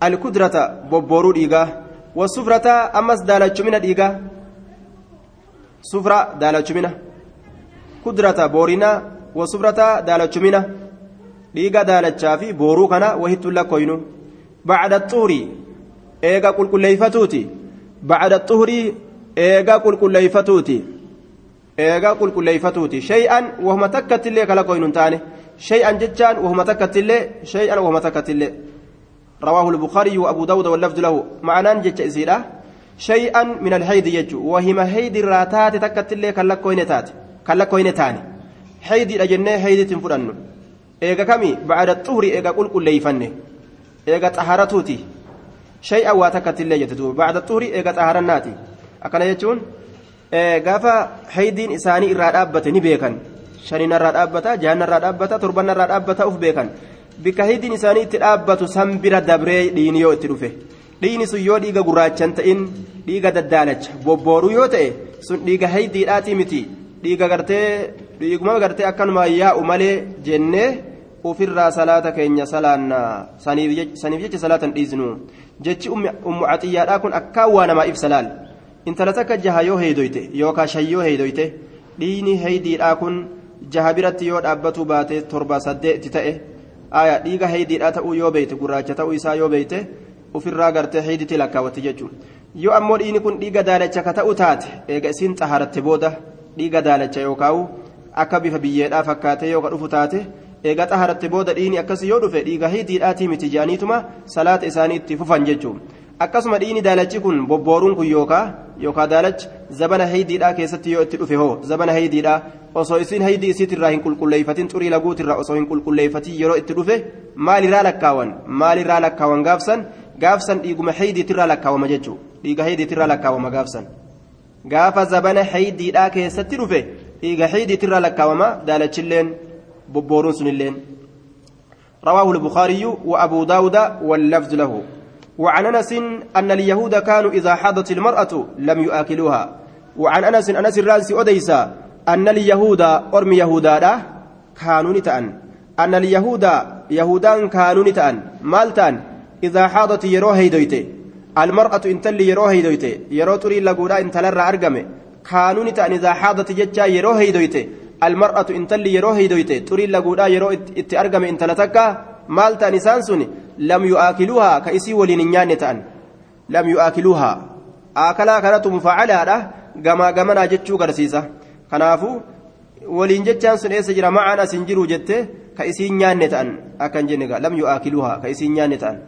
Alkudrata bobbooruu dhiigaa wansufrata ammas daalachumina dhiigaa sufra daalachumina. Kudrata boorina wasufrata daalachumina dhiiga daalachaa fi booruu kana wahittu lakkoynu bacda xuhrii eega qulqulleeyfatuuti bacda xuhrii eega qulqulleeyfatuuti eega qulqulleeyfatuuti shay'an wahuma takkattillee kala koynu hin taane shay'an jechaan wahuma takkattillee shay'an wahuma takkattillee رواه البخاري وأبو داود واللفظ له معنى جتش إسيرا شيئا من الحيض يجو وهما حيض الراتات تكت اللي كلك كوينتات كلك كوينتاني حيض الأجنة حيض تنفرن إيغا كمي بعد الطهر إيغا قل قل ليفن إيغا طهارتوتي شيئا واتكت اللي جتتو بعد الطهر إيغا طهارناتي أكنا يجون gaafa haydiin isaanii irraa dhaabbate ni beekan shaniin irraa dhaabbata jahan irraa dhaabbata torban irraa dhaabbata uf beekan bika haydiin isaanii itti dhaabbatu san bira dabree dhiini yoo itti dhufe dhiini sun yoo dhiiga gurraachan ta'in dhiiga daddaalacha bobbooruu yoo ta'e sun dhiiga haydiidhaati miti dhiiga gartee dhiiguma gartee akkanuma yaa'u malee jennee ofirraa salaata keenya salaannaa saniif jecha salaatan dhiisnu jechi ummu axiyyaadhaa kun akkaan waa namaa ibsa laal intala takka jaha yoo heeydoyte yookaan shan yoo heeydoyte dhiini heeydiidhaa kun jaha biratti yoo dhaabbatuu baate torba saddeetti ta'e aya dhiiga heeydiidhaa ta'uu yoo beeyte gurraacha ta'uu isaa yoo beeyte ofirraa gartee heeyditti lakkaawwatti jechuudha yoo ammoo dhiini kun dhiiga daalacha ka ta'u taate eega isiin xaharatte booda dhiiga daalacha yookaan akka bifa biyyeedhaa fakkaatee yoo ka dhufu taate eega xaharatte booda dhiini akkasii yoo dhufe dhiiga heeydiidhaatii miti jaaniituma salaata isaanii itti fufan jechuudha akkasuma dhiini daalachi kun bobbooruun kun yookaa yookaa daalachi zabana heeydiidhaa keessatti yoo itti dhufe hoo zabana heeydiidhaa osoo isiin heeydii isiitirraa hin qulqulleeyfatin xurii laguutirraa osoo hin qulqulleeyfatin yeroo itti dhufe maalirraa lakkaawan maalirraa lakkaawan gaafsan gaafsan dhiiguma heeydiitirraa lakkaawama jechuudha dhiiga heeydiitirraa lakkaawama gaafsan gaafa zabana heeydiidhaa keessatti dhufe dhiiga heeydiitirraa lakkaawama daalachilleen bobbooruun sunilleen. رواه البخاري وأبو داود واللفظ له وعن أنس أن اليهود كانوا إذا حاضت المرأة لم يؤكلوها وعن أنس أنس الرانسي أديسا أن اليهود أرم يهودا كانوا نتأن أن اليهود يهودان كانوا نتأن مالتان إذا حاضت يرو هيدويته المرأة إن تلي يرو هيدويته يرو تري لقودا إن تلر أرقمه. كانوا نتأن إذا حاضت ججا يرو هيدويته المرأة إن تلي يرو هيدويته تري لقودا يرو إت أرقمه إن تلتكا. مالتان إسان سني لم يؤكلوها كإسي ولين نيان لم يؤكلوها آكلا كانت مفعلة gamaa gamanaa jechuu garsiisa kanaafuu waliin jechaan sun eessa jira macaan as hin jiru jette ka isiin nyaanne ta'an akkan jenne gaa lam yu'aakiluuhaa ka isiin nyaanne ta'an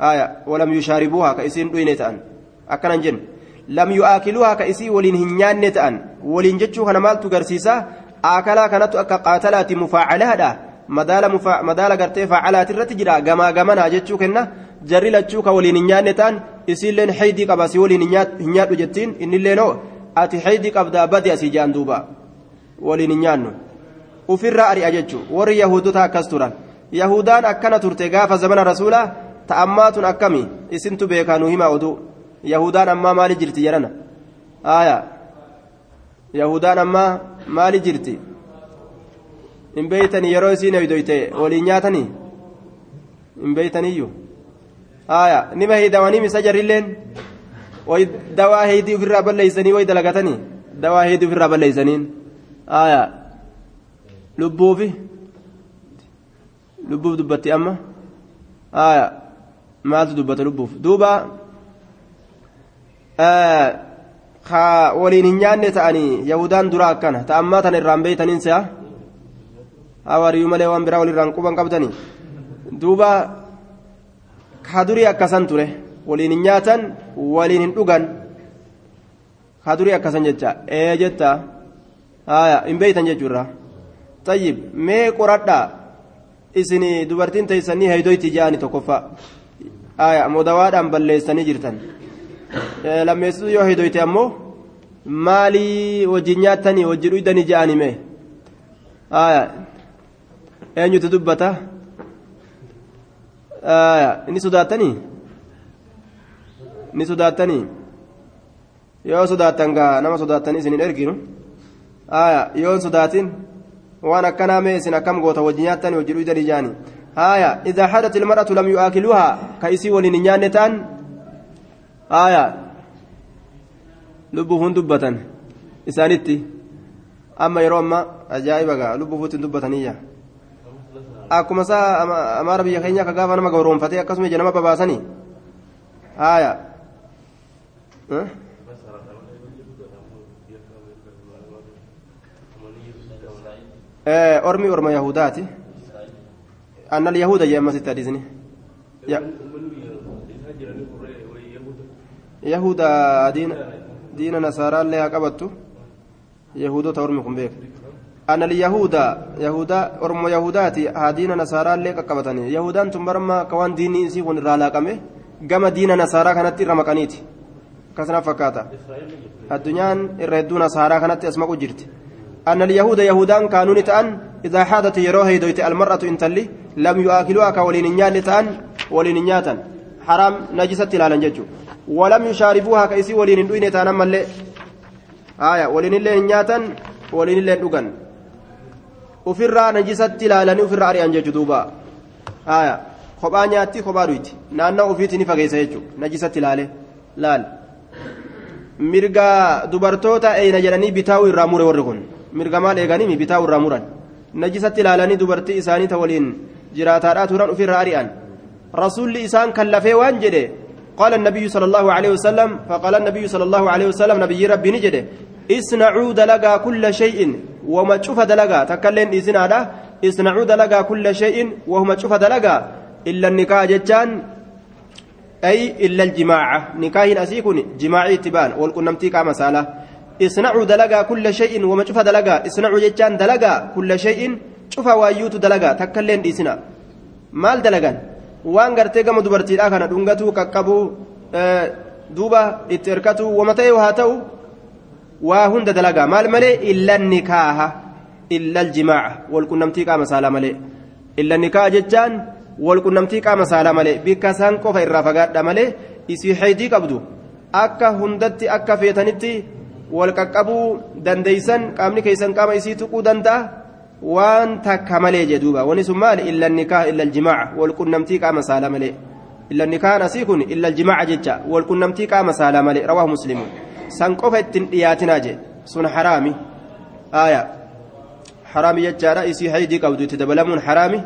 آية ولم يشاربوها كإسين دوين تأن أكنا جن لم يؤكلوها كإسي ولين هنيان تأن ولين جتشو كان مالتو قرسيسا آكلا كانت أكا قاتلات مفاعلها دا مدالا مفا... مدالا قرتي فعلات الرتجرا قما قمنا جتشو كنا جري لتشو كولين هنيان تأن إسين لين حيدي قباسي ولين هنيان جتين إن اللينو ati xaydii qabdaa badi asii jaan duuba waliin hin nyaannu ufirraa ari'a jechuun warri yahudotaa akkas turan yahudaan akkana turte gaafa zamana rasuulaa ta'ammaatun akkami isintu beekaa nu himaa oduu yahudaan ammaa maali jirti jedhana aya yahudaan ammaa maali jirti hin beeytanii yeroo isiin heydoyte waliin nyaatanii hin beeytaniyyuu aya nima heydawanii misa jarrilleen way dawaa heydii ofirraa balleeysanii way dalagatanii dawaa heydii ofirraa balleeysaniin aya lubbuufi lubbuuf dubbatti amma aya maaltu dubbata lubbuuf duuba ka waliin hin nyaanne ta'anii yahudaan dura akkana ta'ammaa tana irraan beeytaniin se'a hawariyyuu malee waan biraa walirraan quban qabdanii duuba kadurii akkasan ture waliin hin nyaatan waliin hin dhugan kadurii akkasan jecha ee jetta haya hin beeytan jechuurra tayyib mee qoradha isin dubartiin teeysanii heydoyti ja'ani tokkoffaa haya modawaadhaan balleessanii jirtan lammeessitu yoo heydoyte ammoo maalii wajjin nyaattanii wajji dhuydanii ja'ani mee haya eenyutu dubbata ni sodaattanii ni sodaattanii yoo sodaattan gaa nama sodaattanii isin hin erginu haya yoo hin sodaatin waan akkanaa mee isin akkam goota wajji nyaattanii wajji dhuydanii jaani ka isii waliin hin nyaanne ta'an haya lubbuuf dubbatan isaanitti amma yeroo amma ajaa'iba gaa lubbuufuutti hin dubbataniyya akkuma isaa amaara biyya keenya akka gaafa nama gabroonfatee akkasuma ija nama babaasanii haaya ormi orma yahudaati annal yahuda jee ammasitti hadiisni yahuda diina nasaaraallee haa qabattu yahudota ormi kun beeka أن اليهود يهودا أرم يهوداتي هادين نصارى لك قبطني يهودان تمرما كوان ديني إنسي كون رالاقمه قام دين نصارى كانت رمكانيتي كسنا فكاتا. الدنيا الردو نصارى كانت أسماء جرت. أن اليهود يهودان كانوا نتأن إذا حادت يروه دويت المرأة إنتلي لم يؤكلوها كولين نيان لتأن ولين نياتا حرام نجست لا نججو ولم يشاربوها كيسي ولين دوين تأنا ملي آية ولين اللي نياتا ولين اللي دوغن ofirraa najisatti ilaalanii ofirraa ari'an jechuudha duuba kophaa nyaatti kophaa dhuyti naannoo ofiitti ni fageessa jechuudha najisatti ilaale laal mirga dubartoota eeyna jedhanii bitaa'uu irraa mure warri kun mirga maal eeganiimi bitaa'uu irraa muran. Najisatti ilaalanii dubartii isaanii ta waliin jiraataadhaa turan ofirraa ari'an. Rasuulli isaan kallafee waan jedhe قال النبي صلى الله عليه وسلم فقال النبي صلى الله عليه وسلم نبي ربي نجده اصنعوا دلقا كل شيء وما تشوف دلقا تكلم إذن هذا اصنعوا دلقا كل شيء وهم تشوف دلقا إلا النكاح جتان أي إلا الجماعة نكاح أسيكون جماعي تبان والكنمتي كما سالة اصنعوا دلقا كل شيء وما تشوف دلقا اصنعوا جتان دلقا كل شيء شوف وايوت دلقا تكلم إذن maal dalagan waan gartee gama dubartiidhaa kana dhungatuu qaqqabuu duuba itti hirkatuu wama ta'e haa ta'u waa hunda dalagaa maal malee illa nikaaha illa aljimaaca walqunnamtii qaama saalaa malee illa nikaaha jechaan walqunnamtii qaama saalaa malee bikka isaan qofa irraa fagaadha malee isii haydii qabdu akka hundatti akka feetanitti wal qaqqabuu dandeeysan qaamni keessan qaama isii tuquu danda'a waan takka malee jedhuuba wani sun maali illa nikaa illa aljimaaca walqunnamtii qaama saalaa malee illa nikaan asii kun illa aljimaaca jecha walqunnamtii qaama saalaa malee rawaahu muslimu san qofa ittiin dhiyaatinaa je sun haraami aaya haraami jechaadha isii haydii qabdu itti dabalamuun haraami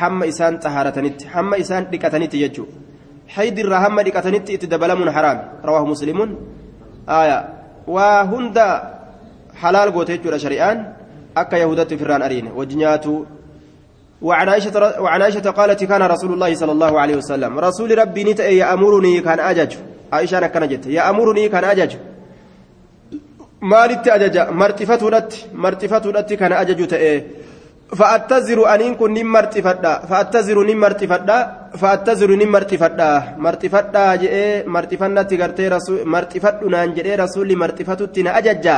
hamma isaan xahaaratanitti hamma isaan dhiqatanitti jechuu haydirraa hamma dhiqatanitti itti dabalamuun haraami rawaahu muslimuun aaya waa hunda halaal goote jechuudha shari'aan. Akka yahudatti firraan ariine. Wajji وعن عائشة وعن عائشة قالت كان رسول الله صلى الله عليه وسلم رسول ربي نتا يأمرني كان أجج عائشة كان جت يأمرني كان أجج مالت أجج مرتفة لت مرتفة لت كان أجج تأي فأتزر أنين كن نم مرتفة فأتزر نم مرتفة فأتزر نم مرتفة مرتفة جئ مرتفة تغرتي رسول مرتفة نانجئ رسول مرتفة تنا أججا.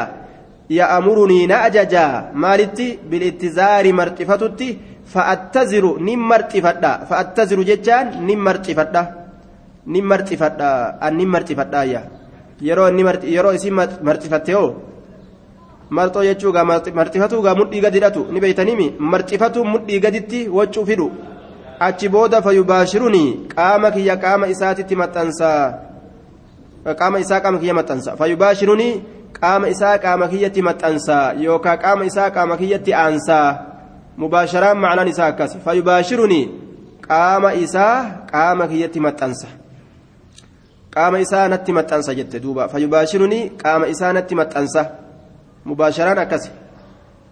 يأمرني نأججا مالتي؟ بالاتزار مرتفتتي فأتزر نم مرتفتا فأتزر ججان نم مرتفتا نم مرتفتا أن نم مرتفتا يا. inni yeroo isin marxifatte hoo marxoo jechuugaa marxifatuugaa mudhii gadi hidhatu ni beeytanimi marxifatuun mudhii gaditti waccuu fidhu achi booda fayubaashirunii qaama kiyya qaama isaatitti maxxansaa qaama isaa qaama kiyya maxxansa fayubaashirunii qaama isaa qaama kiyyatti maxxansaa yookaan qaama isaa qaama kiyyatti aansaa mubaasharaan macnaan isaa akkas fayubaashirunii qaama isaa qaama kiyyatti maxxansa qaama isaa natti maxxansa jette duuba fayubaashirunii qaama isaa natti maxxansa mubaasharaan akkas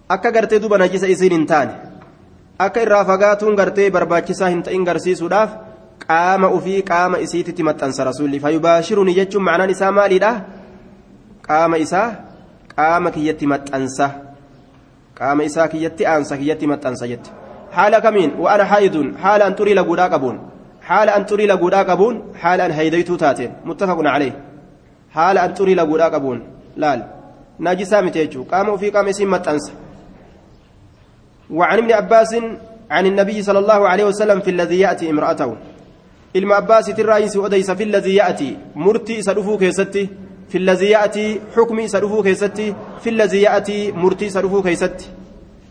akka gartee duuba najisa isiin hin taane akka irraa fagaatuun gartee barbaachisaa hin ta'in garsiisuudhaaf qaama ufii qaama isiititti maxxansa rasuulli fayubaashirunii jechuun macnaan isaa maaliidha qaama isaa qaama kiyyatti maxxansa qaama isaa kiyyatti aansa kiyyatti maxxansa jette haala kamiin wa'ana haayidun haala an xurii laguudhaa qabuun haala an xurii laguudhaa qabuun haala an haydaytuu taateen muttafaqun calee haala an xurii laguudhaa qabuun laal naajisaa miti jechuu qaama ofii qaama isiin maxxansa وعن ابن عباس عن النبي صلى الله عليه وسلم في الذي يأتي امرأته. ilma abbaasitti irraa odeysa fi الذي يأتي. isa dhufuu keessatti في الذي يأتي حكمي سرفو كيستي. في الذي يأتي مرتي سرفو كيستي.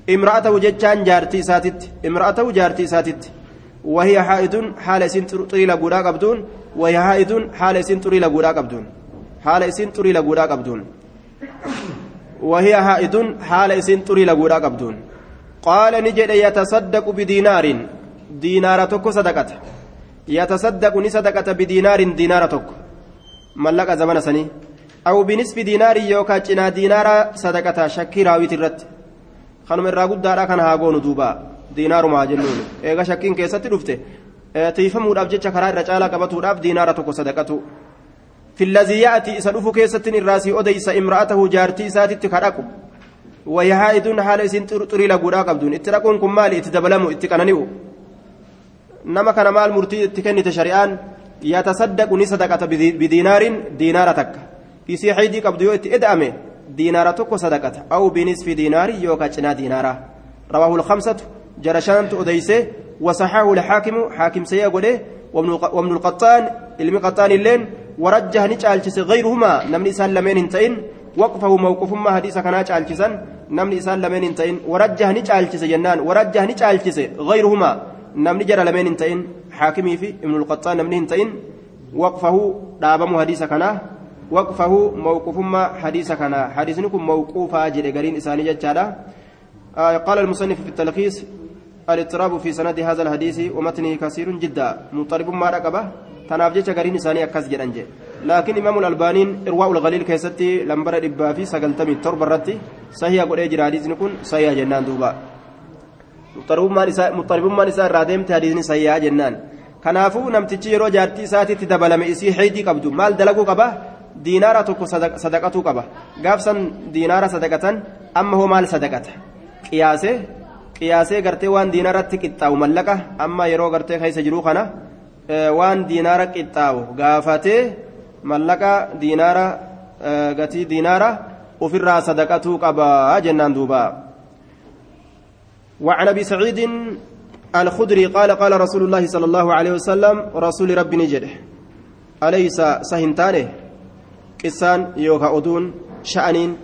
امرأته جتان جارتي ساتت. امرأته جارتي ساتت. وهي حائد حال سن طريلا قبدون وهي حائد حال سن طريلا قبدون حال سن طريلا قبدون وهي حائد حال سن طريلا غودا قبدون قال نجد يتصدق بدينار دينار تكو صدقته يتصدق نصدقة بدينار دينار تكو mallaqa zamana sanii aw binisfi diinaarii yookaan cinaa diinaaraa sadaqata shakkii raawwiti irratti kanuma irraa guddaadha kana haa goonu duuba diinaarumaa jennuun eega shakkiin keessatti dhufte tiifamuudhaaf jecha karaa irra caalaa qabatuudhaaf diinaara tokko sadaqatu keessattiin irraasii odeysa imra'atahu jaartii isaatitti kadhaqu wayahaa'iduun haala isiin xurii laguudhaa qabduun itti dhaquun kun maali itti dabalamu itti qanani'u nama kana maal murtii itti kennite shari'aan يتصدق نصدقة بدينار دينار تك إسي حيدي قبض يوتي إدأمه دينار تك صدقة أو بنصف دينار يوكا جنا دينارا رواه الخمسة جرشان أديسه وصححه الحاكم حاكم سيقوله وابن القطان علم قطان اللين ورجه نجالجس غيرهما نمني سلمين انتين وقفه موقف ما حديث كان جالجسا namni isaan lameen hin ta'in warajjaha ni caalchise jennaan warajjaha ni caalchise gayruhumaa namni jara lameen hin ta'in haakimii fi ibnul qaxxaan namni hin ta'in waqfahu dhaabamu hadiisa kanaa waqfahu mawqufummaa hadiisa kanaa hadiisni kun mawquufaa jedhe gariin isaanii jechaadha قال المصنف في التلخيص الاضطراب في سند هذا الحديث ومتنه كثير جدا مضطرب ما ركبه غرين ثاني إكس جدان لكن امام الالباني ارواء الغليل كيستي لمبر دبا في سغلتمي تربه رتي صحيح قد اجرا حديث نكون صحيح جنان دوبا مضطرب ما نساء مضطرب ما نساء رادمت حديث صحيح جنان kanaafuu namtichi yeroo jaartii isaatiitti dabalame isii heydii qabdu maal dalaguu qaba diinaara tokko sadaqatuu qaba gaafsan diinaara sadaqatan amma hoo maal sadaqata qiyaasee qiyaasee gartee waan diinaaratti qixxaawu mallaqa amma yeroo gartee keessa jiruu kana waan diinaara qixxaawu gaafatee mallaqa diinaara gatii diinaara ofirraa sadaqatuu qaba jennaan duuba. وعن أبي سعيد الخدري قال قال رسول الله صلى الله عليه وسلم رسول ربي نجده. أليس سهنتانه؟ قسان يوكا أدون شأنين.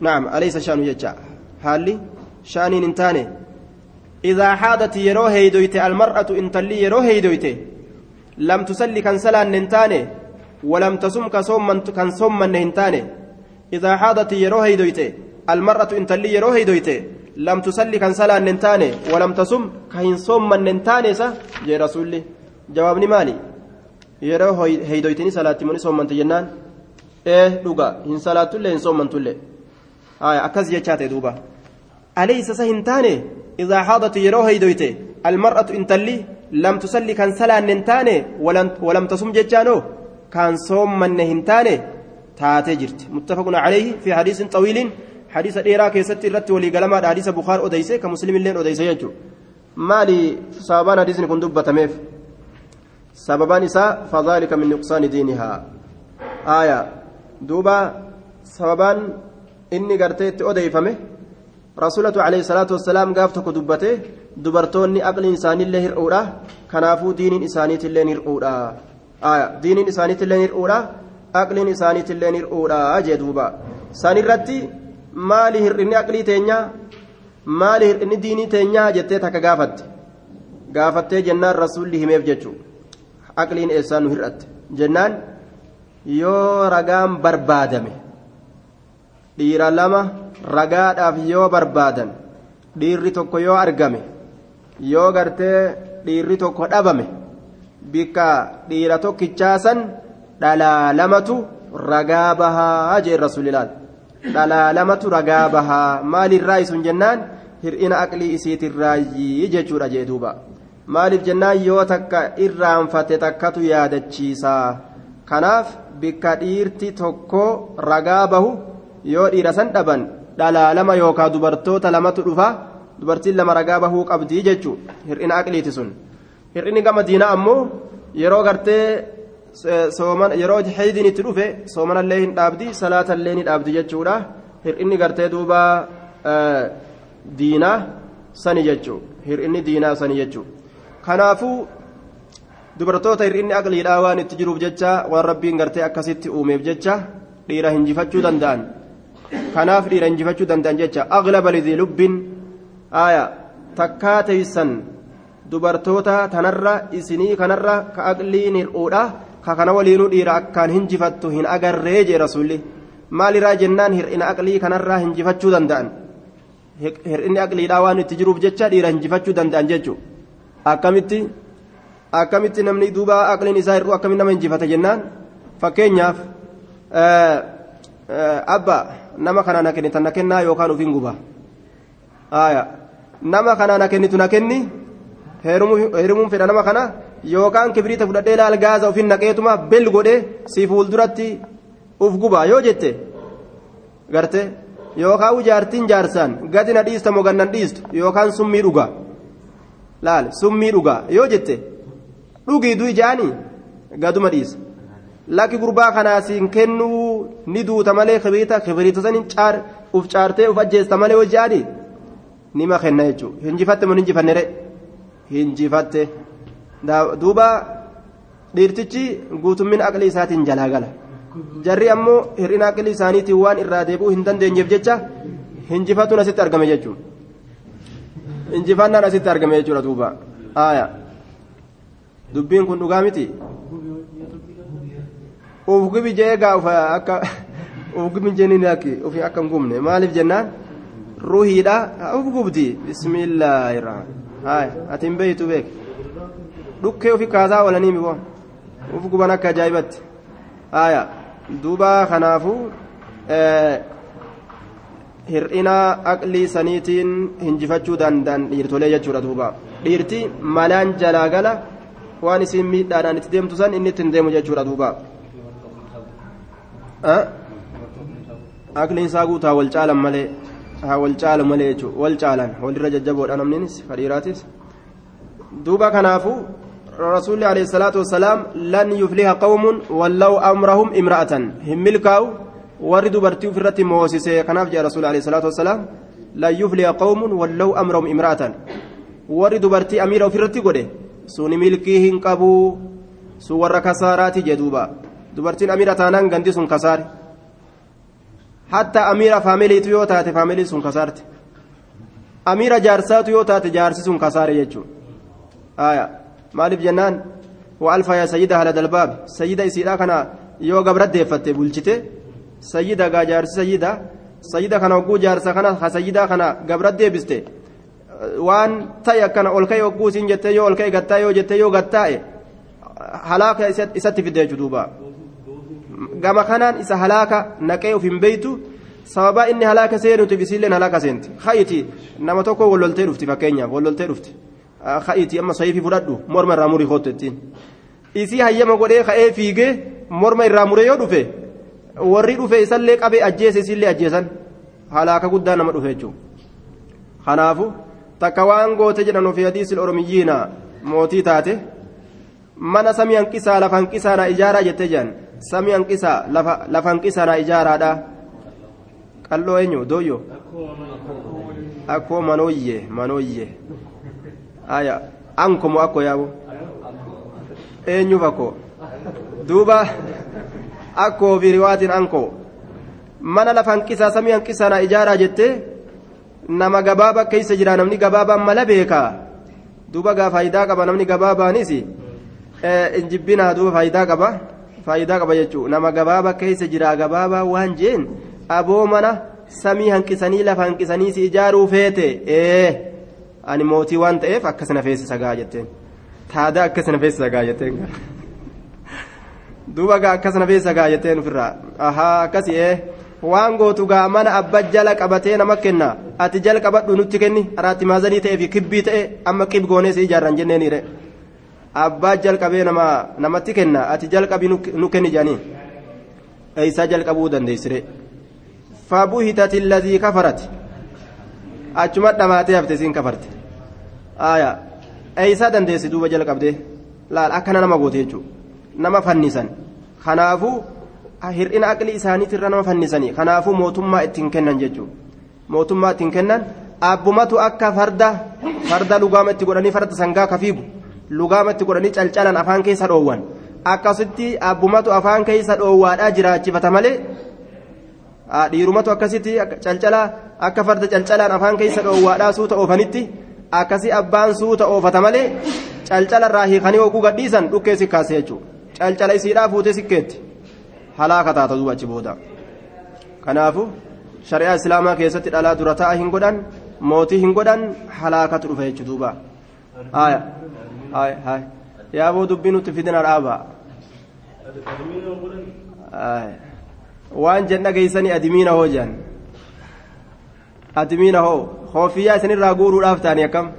نعم أليس شأن يجا؟ هالي؟ شأنين انتانه. إذا حادت يرو هيدويت المرأة انتلي يرو هيدويت لم تسلي كان سلان ننتانه ولم تصم كصوم كان صوم من ننتانه إذا حادت يرو هيدويت المرأة انتلي يرو هيدويت لم تصلي كان صلاة ننتاني ولم تصم كهين صوم من ننتاني سا جي رسولي. جوابني مالي yeroo heydoytini salaattimoni soommanti jennaan ee dhuga hin salaattulle hin soommantulle haya akkas jechaa ta'e duuba alaysa sa hin taane idaa haadatu yeroo heydoyte almar'atu intalli lam tusalli kan salaanne hin taane walam tasum jechaanoo kan soommanne hin taane taatee jirti muttafaqun calayhi fi hadiisin xawiiliin حديث ديرا كيستي رت ولي قلما حديث بخار أديسة كمسلم اللين أديسة يجو مالي سببان حديث كن دبة ميف سببان إساء فذلك من نقصان دينها آية دوبا سببان إني قرتيت أديفمه قافتك دبته دبرتوني أقل إنسان الله هرؤورا كنافو دين إنسانيت الله هرؤورا آية دين إنسانيت الله هرؤورا أقل إنسانيت الله هرؤورا أجي دوبا سانيرتي maali hir'inni aqlii teenyaa maali hir'inni diinii teenyaa jettee takka gaafatte gaafattee jennaan rasuulli himeef jechuudha aqliin eessaan nu hir'atte jennaan yoo ragaan barbaadame dhiira lama ragaadhaaf yoo barbaadan dhiirri tokko yoo argame yoo gartee dhiirri tokko dhabame bikka dhiira tokkichaasan dhalaa lamatu ragaa bahaa jeen rasuulilaal. dhalaa lamatu ragaa bahaa maalirraa isun jennaan? Hir'ina aqlii isiitirraayyii jechuudha jee duuba. Maaliif jennaan? Yoo takka irraanfate takkatu yaadachiisa kanaaf bikka dhiirti tokko ragaa bahu yoo dhiira san dhaban dhalaa lama yookaa dubartoota lamatu dhufa dubartiin lama ragaa bahuu qabdii jechuu hir'ina aqliiti sun. Hir'inni gama diinaa ammoo yeroo gartee yeroo xeeydiin itti dhufe soomanallee hin dhaabdi salaatallee ni dhaabdi jechuudha. Hir'inni gartee duuba diinaa sani jechuu hir'inni diinaa sani jechuu. Kanaafuu dubartoota hir'inni aqliidhaa waan itti jiruuf jecha waan rabbiin gartee akkasitti uumeef jecha dhiira hinjifachuu danda'an kanaaf dhiira hinjifachuu danda'an jecha aglaba lidii lubbiin aayaa takkaa teeysan dubartoota tanarra isinii kanarra ka aqliin hir'uudha ka kana waliinuu dhiira akkaan hinjifattu hin agarree jee rasuulli maalirraa jennaan hir'ina aqlii kanarraa hinjifachuu danda'an hir'inni aqliidhaa waan itti jiruuf jecha dhiira hinjifachuu danda'an jechuudha akkamitti akkamitti namni duuba aqliin isaa hir'uu akkamitti nama hinjifata jennaan fakkeenyaaf abba nama kana na kennitan na kennaa yookaan ufin guba nama kana na kennitu na kenni heerumuun fedha nama kana yookaan kibriita fudhadhee laal gaaza ofin naqeetuma bel godhee si fuulduratti uf guba yoo jette garte yookaan jaartiin jaarsaan gadi na dhiista moo gannan dhiistu yookaan summii dhuga laal summii dhuga yoo jette dhugii du'i jaanii gaduma dhiisa lakki gurbaa kanaa siin kennuu ni duuta malee kibriita kibriita sanin caar uf caartee uf ajjeesta malee yoo jaanii nima kenna jechuudha hinjifatte moo hinjifanne ree. hinjifatte duuba dhiirtichi guutummin aqlii isaatiin jalaa gala jarri ammoo hir'ina aqlii isaaniitiin waan irraa deebi'uu hin dandeenyeef jecha hinjifatuun asitti argame jechuudha injifannaan asitti argame jechuudha duuba dubbiin kun dhugaa miti uf gibi jee gaafa akka uf gibi jenniin akki ofii akka hin gubne maaliif jennaan? Ruhiidha uf gubdi bismillaahi haaya ati hin beeytu beek. Dhukkee ofii kaasaa oolanii miboo uf guban akka ajaa'ibatti. Haaya duuba kanaafuu hir'ina aqlii saniitiin hinjifachuu danda'an dhiirtolee jechuudha duuba. Dhiirti malaan jalaa gala waan isiin miidhaadhaan itti deemtu san inni ittiin deemu jechuudha duuba aqliin isaa guutaa wal caalan malee haa wal caalu malee jechuudha wal caalan walirra jajjaboodha namninis fadhiiraatis duuba kanaafuu rasuulli alayhi salaatu wassalaam lan yufliha qawmun wallaw amrahum imra'atan hin milkaa'u warri dubartii ofirratti moosise kanaaf jedha rasuulli alayhi salaatu wassalaam lan yufliha qawmun wallaw amrahum imra'atan warri dubartii amiira ofirratti godhe suni milkii hin qabu sun warra kasaaraati jedhuuba dubartiin amiira taanaan gandi sun kasaare hatta amiira faamiliitu yoo taate faamilii sun kasaarte amiira jaarsaatu yoo taate jaarsi sun kasaare jechuudha maaliif jennaan wa'alfa yaa sayyida haala dalbaab sayyida isiidhaa kana yoo gabraddeeffatte bulchite sayyida gaa jaarsi sayyida sayyida kana hogguu jaarsa kana ha sayyidaa kana gabraddeebiste waan ta'e akkana ol ka'e hogguu isiin jettee yoo ol ka'e gattaa yoo jettee yoo gattaa'e halaaka isatti fidde jechuudha gama kanaan isa halaaka naqee of hin beeytu sababaa inni halaaka seenuutiif isiilleen halaaka seenti hayiti nama tokko walloltee dhufti fakkeenyaaf walloltee dhufti hayiti amma sayiifii fudhadhu morma irraa murii kootu ittiin isii hayyama godhee ka'ee fiigee morma irraa muree yoo dhufe warri dhufe isallee qabee ajjeese isiillee ajjeesan halaaka guddaa nama dhufe jechuudha kanaafu takka waan goote jedhan ofii hadiisil oromiyyiina mootii taate mana samii hanqisaa lafa hanqisaa na ijaaraa jettee jedhan samii hanqisaa lafa hanqisaa na ijaaraadha qalloo eenyu dooyyoo akkoo manooyyee manooyyee aya ankomo akko yaabo eenyuuf akko duuba akkoo fi anko mana lafa hanqisaa samii hanqisaa na ijaaraa jettee nama gabaaba keessa jira namni gabaabaan mala beekaa duuba gaa faayidaa qaba namni gabaabaanis injibbinaa duuba faayidaa qaba faayidaa qaba jechuudha nama gabaaba keessa jira gabaabaa waan jeen aboo mana samii hanqisanii lafa hanqisanii si ijaaruu feete ee ani mootii waan ta'eef akkasina feesisa gaa jetteen taada akkasina feesisa gaa jetteen duuba gaa akkasina feesisa gaa jetteen ofirraa ahaa akkasi ee waan gootu gaa mana abba jala qabatee nama kenna ati jala qabadhu nutti kenni araatti maazanii ta'ee fi kibbii ta'e amma qib goonee si ijaarran jenneeniire abbaa jalqabee nama namatti kenna. Ati jalqabii nu kenni jedhanii? Eeysaa jalqabuu dandeessire. Fabuhitati alladhii kafarati. Achuma dhamaatee hafte siin kafarte. Aya. Eeysaa dandeessi duuba jalqabdee? Laal akkana nama goote jechuudha. Nama fannisan. Kanaafuu hir'ina aqlii isaaniitirra nama fannisanii. Kanaafuu mootummaa ittiin kennan jechuudha. Mootummaa ittiin kennan abbumatu akka farda farda lugaama itti godhanii farda sangaa kafiigu lugaama itti godhanii calcalan afaan keessa dhoowwan akkasitti abbumatu afaan keessa dhoowwaadhaa jiraachifata malee dhiirumatu akkasitti calcala akka farda calcalaan afaan keessa dhoowwaadhaa suuta oofanitti akkasi abbaan suuta oofata malee calcala irraa hiikanii oguu gadhiisan dhukkee sikkaase jechuudha calcala isiidhaa fuutee sikkeetti halaaka taata duuba achi booda kanaafu shari'aa islaamaa keessatti dhalaa dura ta'a hin godhan mootii hin godhan halaakatu dhufa jechuudha duuba haaya haaya yaaboo dubbii nutti fidina dhaaba waan jenna geeysanii adimiina hoo jedhan adimiina hoo hoofiyyaa isinirraa guuruudhaaf ta'anii akkam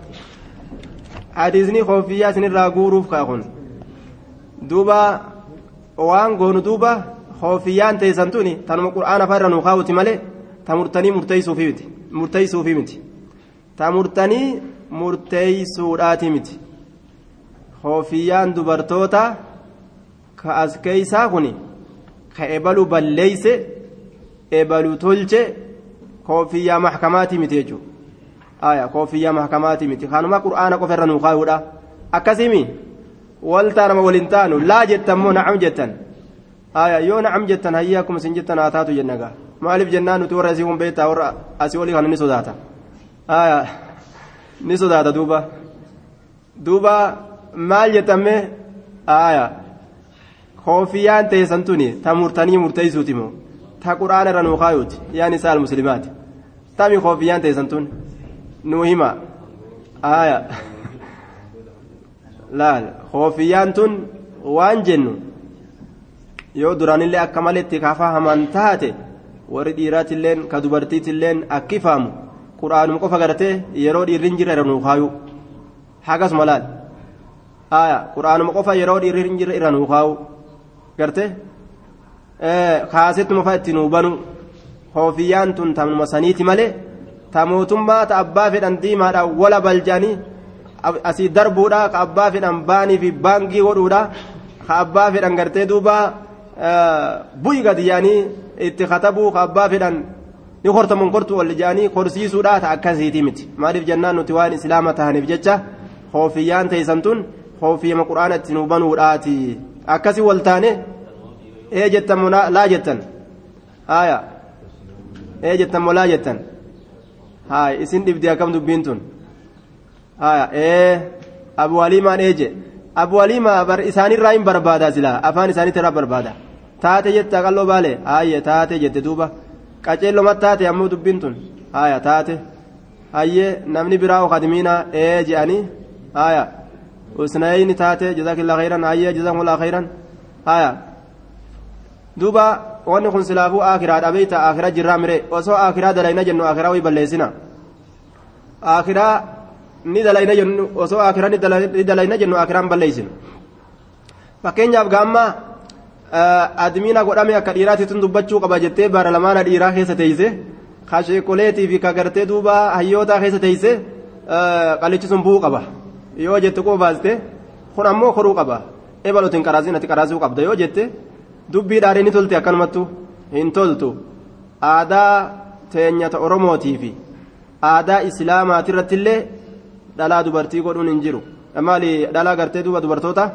hadiisni hoofiyyaa isinirraa guuruuf kaa kun duuba waan goonu duuba hoofiyyaan teessan tuni tanuma qur'aana farra nuu kaawuti malee ta murtanii murteeysuufi miti ta murtanii murteeysuudhaati miti hoofiyyaan dubartoota ka as keeysaa kuni ka ebalu balleeyse ebalu tolche koofiyyaa maxkamaatii miti jechuudha aya koofiyyaa maxkamaatii miti kanuma qur'aana qofa irra nuu kaayuudha akkasimi waltaa nama waliin taanu laa jettan moo nacam jettan aya yoo nacam jettan hayyaa akkuma isin jettan haa taatu jennagaa maaliif jennaan nuti warra asii kun beektaa warra asii olii kana ni sodaata ni sodaata duuba duuba maal jettame aya koofiyyaan teessan tuni ta murtanii murteessuuti moo? Ta quraana irra nuu kaayuuti yaa nisaa almuslimaati tami koofiyyaan teessan tun nuu hima aya laal. Koofiyyaan tun waan jennu yoo duraanillee akka maletti kafahaman taate warri dhiiraatilleen ka dubartiitilleen akki faamu. Quraanuma qofa gartee yeroo dhiirri hin jirre irra nuu kaayu hagasuma laal aya quraanuma qofa yeroo dhiirri hin jirre irra nuu kaayu garte? Kaasettuma fa itti nuu banu. Koofiyyaan tun tamuma saniiti malee ta mootummaa ta abbaa fedhan diimaadha wala baljaanii asii darbuudha ka abbaa fedhan baanii fi baangii godhuudha ka abbaa fedhan gartee duuba bu'i gadi yaanii itti katabuu ka abbaa fedhan ni hortamuun kortuu wal jaanii korsiisuudha ta akkasiiti miti. Maaliif jennaan nuti waan islaama tahaniif jecha? Koofiyyaan teessan tun banuudhaati akkasi wal taane ee jettan moo laa jettan haaya ee jettan moo laa jettan haaya isin dhibdee akkam dubbiin tun haaya ee abu waliimaan ee je abu waliimaa bar isaanirraa hin barbaada silaa afaan isaaniitti irraa barbaada taate jette qalloo baale haayye taate jette duuba qaceellomat taate ammoo dubbiin tun haaya taate hayyee namni biraa okadimiina ee je'anii haaya usnayni taate jazaakillaa khayran hayyee jazaakumullah khayran haaya duuba wanni kun silaafuu akiraa dhabeeyta akiraa jirraa mire osoo akiraa dalayna jennu akiraa way balleessina akiraa ni dalayna jennu osoo akiraa ni dalayna jennu akiraan balleessinu fakkeenyaaf gaamma admiina godhame akka dhiiraatti tun dubbachuu qaba jettee bara lamaana dhiiraa keessa teeyse ka sheekoleetii fi ka gartee duuba hayyootaa keessa teeyse qalichi sun bu'uu qaba yoo jette qofaaste kun ammoo koruu qaba ebaluutiin qaraasin ati qaraasuu qabda yoo jette dubbiidhaan ni tolte akkanumattu hin toltu aadaa teenyata oromootii fi aadaa islaamaatirratti illee dhalaa dubartii godhuun hin jiru maali dhalaa gartee duuba dubartoota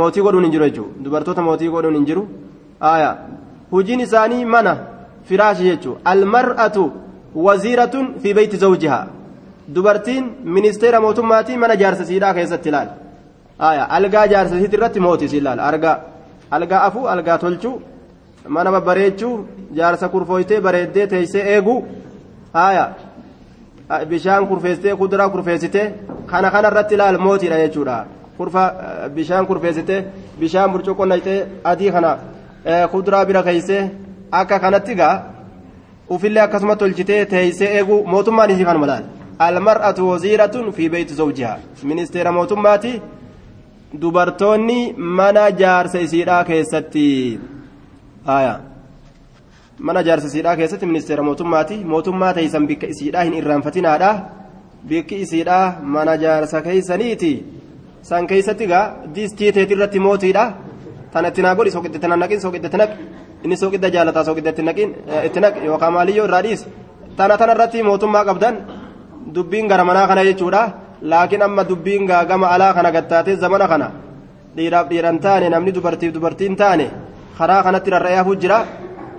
mootii godhuun hin jiru jechuudha dubartoota mootii godhuun hin jiru hojiin isaanii mana firaashi jechuudha almar'atu waziiratun fi beeyti zawjihaa dubartiin ministeera mootummaatii mana jaarsasiidhaa keessatti aayaa algaa jaarsasiitti irratti mootii si ilaala argaa. algaa afuu algaa tolchuu mana babbareechuu jaarsa kurfooytee bareeddee teeysee eeguu bishaan kurfeessitee kuduraa kurfeessitee kana kana irratti ilaal mootiidha jechuudha. Kurfa bishaan kurfeessitee bishaan burcuqqoo naqxee adii kana kuduraa bira keeysee akka kanatti gaa ufillee akkasuma tolchitee teeysee eeguu mootummaan isii kanuma laal almar'atu waziiratun fi beeyti zawjihaa ministeera mootummaati dubartoonni mana jaarsa isiidhaa keessatti mana jaarsa isiidhaa keessatti ministeera mootummaati mootummaa teeysan bikka isiidhaa hin irraanfatinaadha bikki isiidhaa mana jaarsa keeysaniiti san keeysatti gaa distii teeti irratti mootiidha tana itti naa godhi soqidda itti naqin soqidda itti naq inni soqidda jaalataa soqidda itti naqin yookaan maaliyyoo irraa dhiis tana tana irratti mootummaa qabdan dubbiin gara manaa kana jechuudha. Laakiin amma dubbiin gaagama alaa kana gattaatee zamana kana. Dhiiraaf dhiiran taane namni dubartiif dubartiin taane karaa kanatti rarra'ee hafuu jira.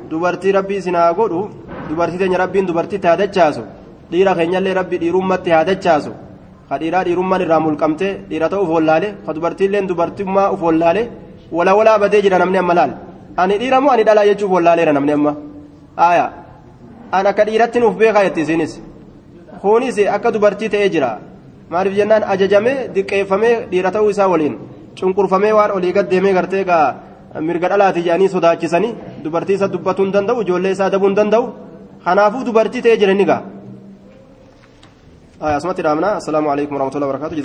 Dubartii rabbii sinaa godhu dubartii teenya rabbiin dubartiitti haadachaasu dhiira keenyallee rabbi dhiirummatti haadachaasu ka dhiiraa dhiirummaan irraa mulqamte dhiira ta'uuf wallaale ka dubartiilleen dubartummaa uf wallaale wala walaa badee jira namni amma laal. Ani dhiira ani dhalaa jechuuf wallaaleera namni amma? Aaya an akka dhiiratti nuuf beekaa jetti isiinis kunis akka dubartii ta'ee jira maaliif jennaan ajajamee diqqeeffamee dhiira ta'uu isaa waliin cunqurfamee waan olii gad deemee gartee gaa mirga dhalaati jedhanii sodaachisanii dubartii isa dubbatuu hin danda'u ijoollee isaa dabuu hin danda'u kanaafuu dubartii ta'ee jira inni gaa asumatti dhaabna assalaamu alaikum warahmatullahi wabarakatuh